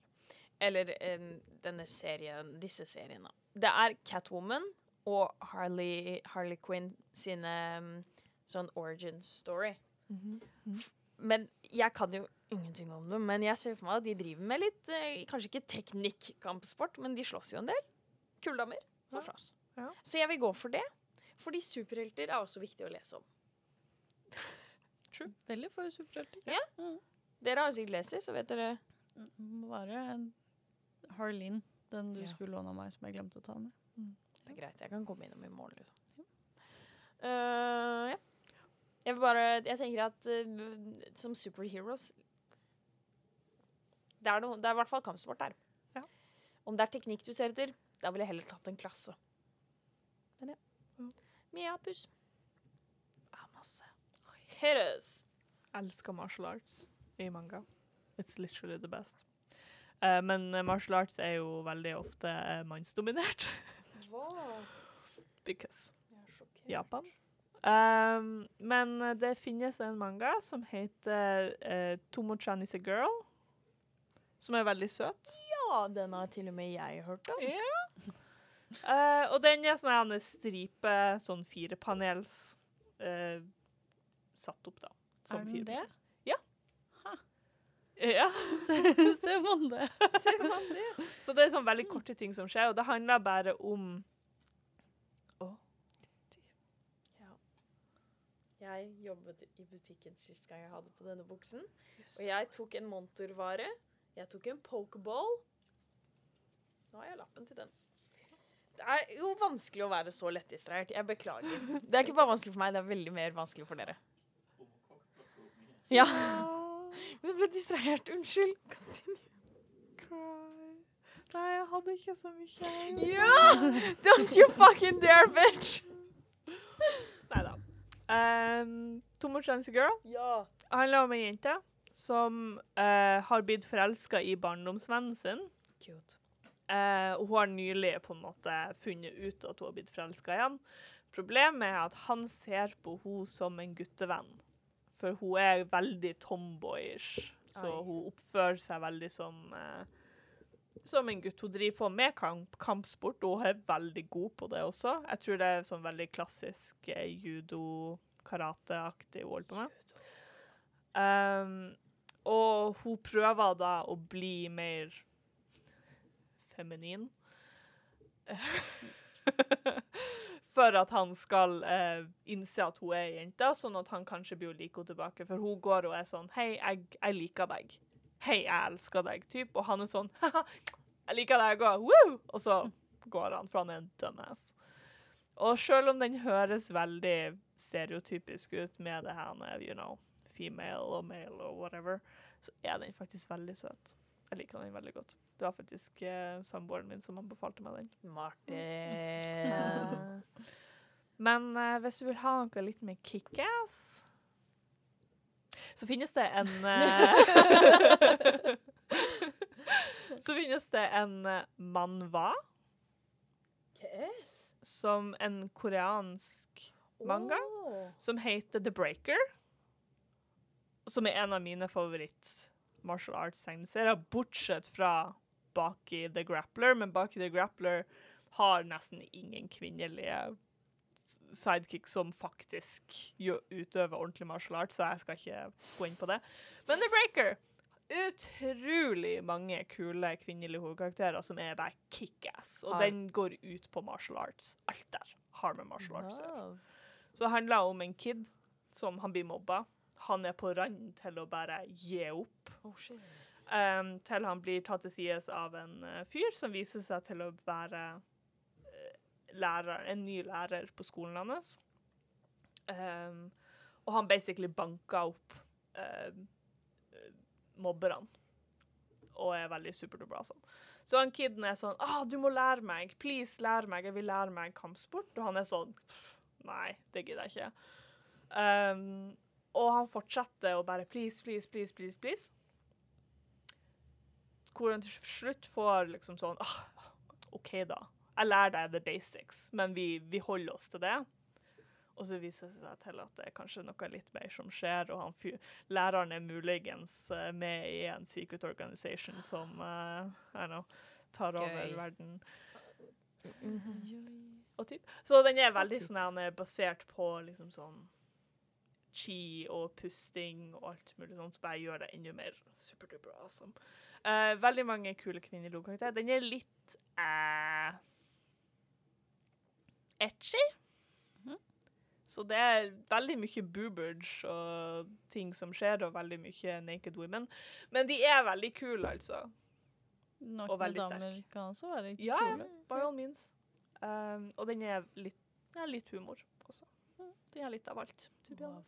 Eller um, denne serien, disse seriene. Det er Catwoman og Harley, Harley Quinn sine em, sånn origin story. Men jeg kan jo ingenting om det. Men jeg ser for meg at de driver med litt eh, Kanskje ikke teknikk-kampsport, men de slåss jo en del. Kule damer som Ja. slåss. Ja. Så jeg vil gå for det. Fordi superhelter er også viktig å lese om. True. Veldig for superhelter. Ja. Mm. Dere har jo sikkert lest det, så vet dere Det må være en Harleen, den du Ja. skulle låne av meg, som jeg glemte å ta med. Det er greit. Jeg kan komme innom i morgen, liksom. Eh, ja. Jeg vil bare Jeg tenker at uh, som superheroes Det er, noe, det er i hvert fall kampsport der. Ja. Om det er teknikk du ser etter, da ville jeg heller tatt en klasse. Men ja. Mm. Mia puss. Ja, masse. Hit us. Elsker martial arts i manga. It's literally the best. Uh, men martial arts er jo veldig ofte mannsdominert. Because. Japan. Um, men det finnes en manga som heter uh, Tomo-chan is a girl. Som er veldig søt. Ja, den har til og med jeg hørt om. Ja. Uh, og den er sånn en stripe, sånn firepanels uh, satt opp, da. Som Er den det? Ja. Ser man det? Ser man det? Så det er sånn veldig korte ting som skjer, og det handler bare om Ja. Jeg jobbet i butikken sist gang jeg hadde på denne buksen. Og jeg tok en montorvare. Jeg tok en pokeball. Nå har jeg lappen til den. Det er jo vanskelig å være så lettdistrahert. Jeg beklager. Det er ikke bare vanskelig for meg, det er veldig mer vanskelig for dere. Ja. Men jeg ble distrahert. Unnskyld. Cry. Nei, jeg hadde ikke så mye. Ja! Don't you fucking dare, bitch! Nei da. Um, Tomo Chance girl Ja. handler om ei jente som uh, har blitt forelska i barndomsvennen sin. Cute. Uh, hun har nylig på en måte funnet ut at hun har blitt forelska igjen. Problemet er at han ser på henne som en guttevenn. For hun er veldig tomboyish, så Oi. hun oppfører seg veldig som eh, som en gutt. Hun driver på med kamp, kampsport, og hun er veldig god på det også. Jeg tror det er sånn veldig klassisk eh, judo-karateaktig hun holder på med. Um, og hun prøver da å bli mer feminin. For at han skal eh, innse at hun er jente, sånn at han kanskje blir like henne tilbake. For hun går og er sånn Hei, jeg, jeg liker deg. Hei, jeg elsker deg, typ. Og han er sånn Haha, jeg liker deg òg. Woo! Og så går han, for han er en dumbass. Og selv om den høres veldig stereotypisk ut med det her med, you know, female og male og whatever, så er den faktisk veldig søt. Jeg liker den veldig godt. Det var faktisk eh, samboeren min som anbefalte meg den. Martin. Men eh, hvis du vil ha noe litt mer kickass, så finnes det en eh, Så finnes det en eh, Yes. som en koreansk manga, oh. som heter The Breaker. Som er en av mine favoritt martial arts-tegneserier, bortsett fra Baki the Grappler. Men Baki the Grappler har nesten ingen kvinnelige sidekick som faktisk utøver ordentlig martial arts, så jeg skal ikke gå inn på det. Men The Breaker Utrolig mange kule kvinnelige hovedkarakterer som er bare kickass. Og den går ut på martial arts. Alt der har med martial arts å. Wow. Så det handler om en kid som han blir mobba. Han er på randen til å bare gi opp. Oh. Um, til han blir tatt til sides av en uh, fyr som viser seg til å være uh, lærer, en ny lærer på skolen hans. Um, og han basically banker opp uh, mobberne. Og er veldig superduper awesome. Så han kiden er sånn ah, 'Du må lære meg. Please, lær meg. Jeg vil lære meg kampsport.' Og han er sånn Nei, det gidder jeg ikke. Um, og han fortsetter å bare 'please, please, please, please', please. Hvor han til slutt får liksom sånn ah, OK, da. Jeg lærer deg the basics, men vi, vi holder oss til det. Og så viser det seg til at det er kanskje noe litt mer som skjer, og han læreren er muligens eh, med i en secret organization som uh, know, tar over Gøy. verden. Mhm. Og typ. Så den er veldig sånn han er basert på liksom sånn chi og pusting og alt mulig sånt, så bare gjør det enda mer superduper awesome. Eh, veldig mange kule kvinnelige karakterer. Den er litt uh, etchy. Mhm. Så det er veldig mye boobage og ting som skjer, og veldig mye naked women. Men de er veldig kule, altså. Nakne veldig sterke. damer kan også være Ja, kule. by all means. Um, og den er litt, ja, litt humor også. Den er litt av alt. Wow.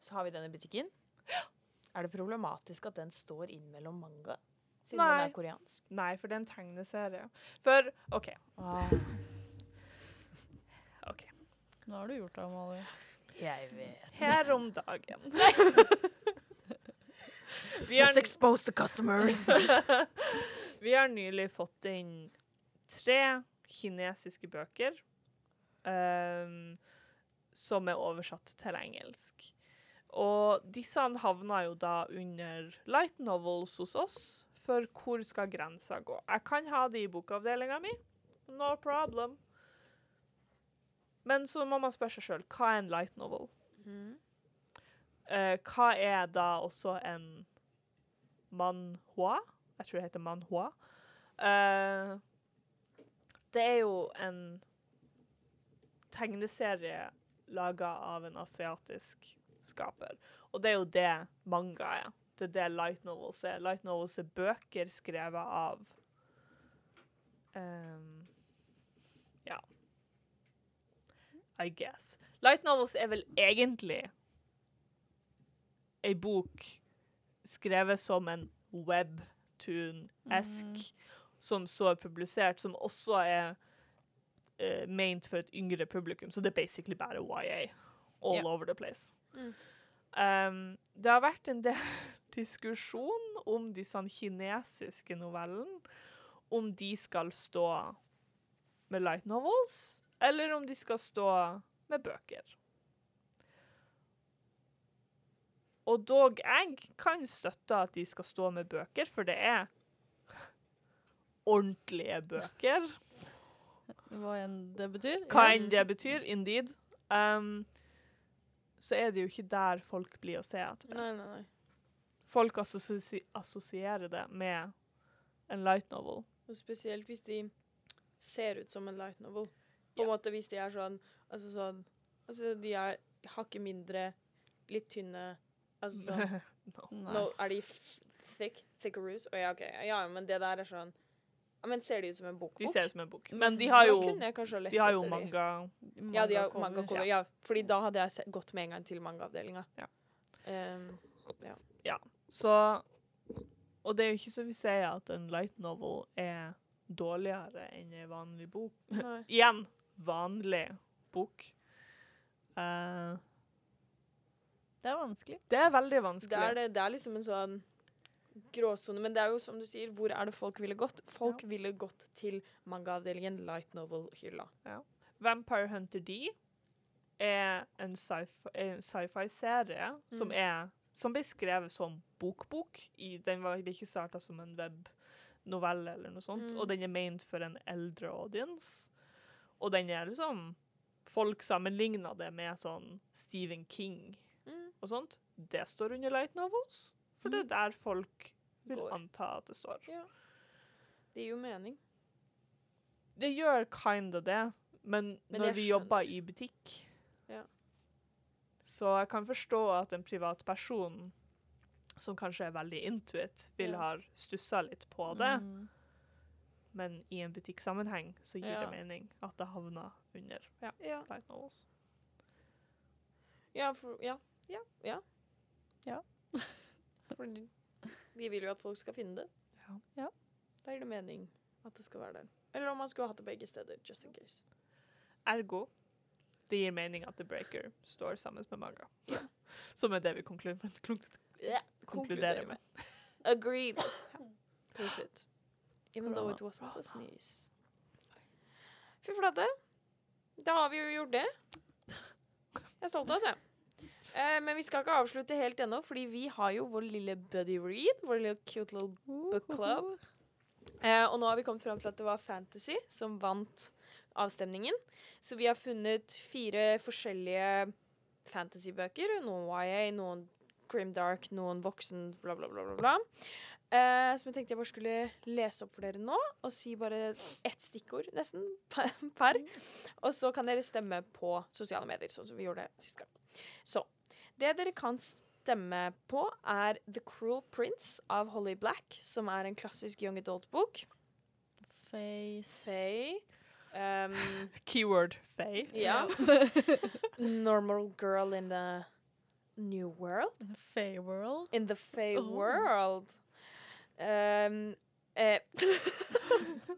Så har vi den i butikken. Er det problematisk at den står innimellom manga? Siden Nei. den er koreansk? Nei, for det er en tegneserie. For OK. Ah, ok. Nå har du gjort det, Amalie. jeg vet. Her om dagen. vi, har, Let's expose the customers! vi har nylig fått inn tre kinesiske bøker um, som er oversatt til engelsk. Og disse havna jo da under light novels hos oss, for hvor skal grensa gå? Jeg kan ha de i bokavdelinga mi, no problem. Men så må man spørre seg sjøl, hva er en light novel? Mm. Uh, hva er da også en manhua? Jeg tror det heter manhua. Uh, det er jo en tegneserie laga av en asiatisk skaper. Og det er jo det manga er. Det er det light novels er. Light novels er bøker skrevet av um, Ja. I guess. Light novels er vel egentlig ei bok skrevet som en webtoon-esk, som så er publisert, som også er uh, ment for et yngre publikum. Så det er basically bare YA all yeah. over the place. Mm. Um, det har vært en del diskusjon om disse kinesiske novellene, om de skal stå med light novels, eller om de skal stå med bøker. Og dog jeg kan støtte at de skal stå med bøker, for det er ordentlige bøker. Hva enn det betyr. Hva enn det betyr, indeed. Um, så er det jo ikke der folk blir å se etter det. Nei, nei, nei. Folk assosi assosierer det med en light novel. Og spesielt hvis de ser ut som en light novel. På en måte hvis de er sånn Altså sånn Altså de er hakket mindre, litt tynne Altså sånn no. Nei. Nå er de thick, thick, thickaroos. Å ja, OK. Ja, men det der er sånn ja, Men ser de ut som en bokbok? De ser ut som en bok. Men de har jo, de har jo manga, manga Ja, de har Manga-cover. manga-cover. Ja, fordi da hadde jeg gått med en gang til mangaavdelinga. Ja. Um, Så Og det er jo ikke så vi sier at en light novel er dårligere enn en vanlig bok. Igjen vanlig bok. Uh, Det er vanskelig. det er veldig Det vanskelig. er, det, det er liksom en sånn gråsone. Men det er jo som du sier, hvor er det folk ville gått? Folk ville gått til mangaavdelingen, light novel-hylla. Vampire Hunter D er en sci-fi-serie som Mm. er som ble skrevet som bokbok. I, den var ikke starta som en webnovelle eller noe sånt. Mm. Og den er ment for en eldre audience. Og den er liksom Folk sammenligna det med sånn Stephen King Mm. og sånt. Det står under light novels. For det er der folk vil Går. anta at det står. Ja. Det gir jo mening. Det gjør kinda det, men, Men når vi skjønner. jobber i butikk Ja. Så jeg kan forstå at en privatperson som kanskje er veldig intuit, vil Ja. ha stussa litt på det, Mm. men i en butikksammenheng så gir Ja. det mening at det havner under ja, Ja. novels. Ja, for, ja. Ja. Ja. Ja. Fordi vi vil jo at folk skal finne det. Ja. Ja. Da gir det mening at det skal være der. Eller om man skulle hatt det begge steder, just in case. Ergo det gir mening at The Breaker står sammen med manga. Ja. Som er det vi konklu- konklu- Ja, konkluderer med. Agreed. Prosit. Even though it wasn't a sneeze. Fy flate. Da har vi jo gjort det. Jeg er stolt av oss, jeg. Eh, men vi skal ikke avslutte helt ennå, fordi vi har jo vår lille buddy read. Vår lille cute little book club. Eh, og nå har vi kommet fram til at det var Fantasy som vant avstemningen. Så vi har funnet fire forskjellige fantasybøker. Noen YA, noen Grimdark, noen voksen, bla, bla, bla. bla, bla. Eh, som jeg tenkte jeg bare skulle lese opp for dere nå, og si bare ett stikkord nesten per. Og så kan dere stemme på sosiale medier, sånn som vi gjorde sist gang. Så det dere kan stemme på, er The Cruel Prince av Holly Black, som er en klassisk young adult-bok. Face. Faye. Um, Keyword Faye. ja. Normal girl in the new world. Faye World. In the Faye Oh. world. Um, eh,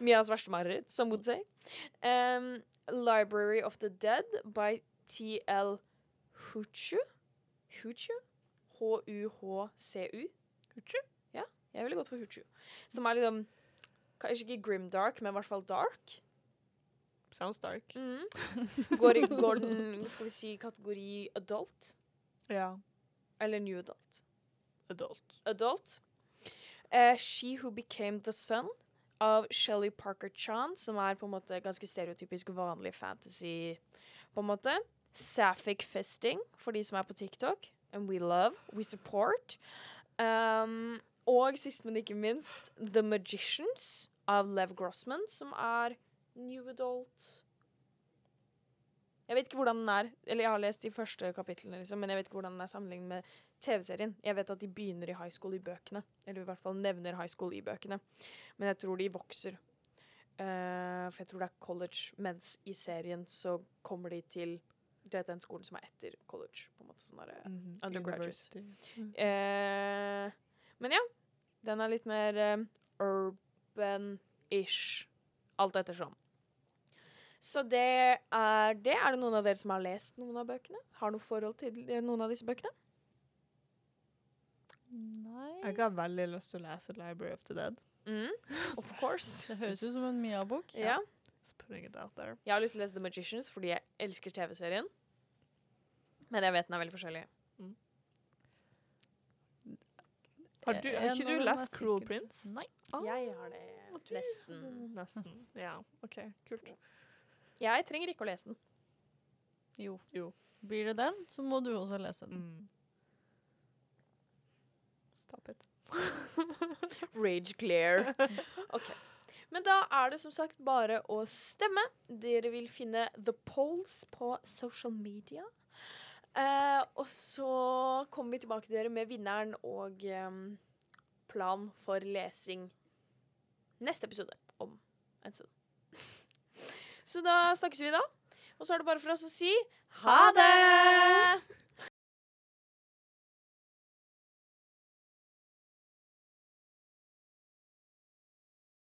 Mias verste mareritt, som would say. Um, Library of the Dead by T.L. Huchu. Huchu? H-u-h-c-u. Huchu? Ja, jeg ville gått for Huchu. Som er liksom Kanskje ikke grimdark, men i hvert fall dark. Sounds dark. Mm. Går, i, går den, skal vi si, kategori adult? Ja. Eller new adult? Adult. adult. Uh, She Who Became The Sun av Shelly Parker Chan, som er på en måte ganske stereotypisk vanlig fantasy, på en måte. Sapphic Fisting, for de som er på TikTok. And we love, we support. Um, og sist, men ikke minst, The Magicians av Lev Grossman, som er new adult. Jeg vet ikke hvordan den er, eller jeg har lest de første kapitlene, liksom, men jeg vet ikke hvordan den er sammenlignet med TV-serien. Jeg vet at de begynner i high school i bøkene. Eller i hvert fall nevner high school i bøkene. Men jeg tror de vokser. Uh, for jeg tror det er college, mens i serien så kommer de til Du vet den skolen som er etter college. på en måte sånn der, -hmm. Undergraduate. Mm. eh, Men ja. Den er litt mer eh, urban-ish. Alt ettersom. Så det er det. Er det noen av dere som har lest noen av bøkene? Har noe forhold til eh, noen av disse bøkene? Nei. Jeg har veldig lyst til å lese Library of the Dead. Mm, of course. Det høres ut som en Mia-bok. Ja. Just putting it out there. Jeg har lyst til å lese The Magicians fordi jeg elsker TV-serien. Men jeg vet den er veldig forskjellig. Har, du, har ikke du lest Cruel Prince? Nei. Ah, Jeg har det nesten. Nesten. Ja, OK. Kult. Jeg trenger ikke å lese den. Jo. Jo. Blir det den, så må du også lese den. Mm. Stop it. Rage Glare. OK. Men da er det som sagt bare å stemme. Dere vil finne The Polls på social media. Eh, og så kommer vi tilbake til dere med vinneren og eh, plan for lesing neste episode om en stund. Så da snakkes vi da. Og så er det bare for oss å si ha det!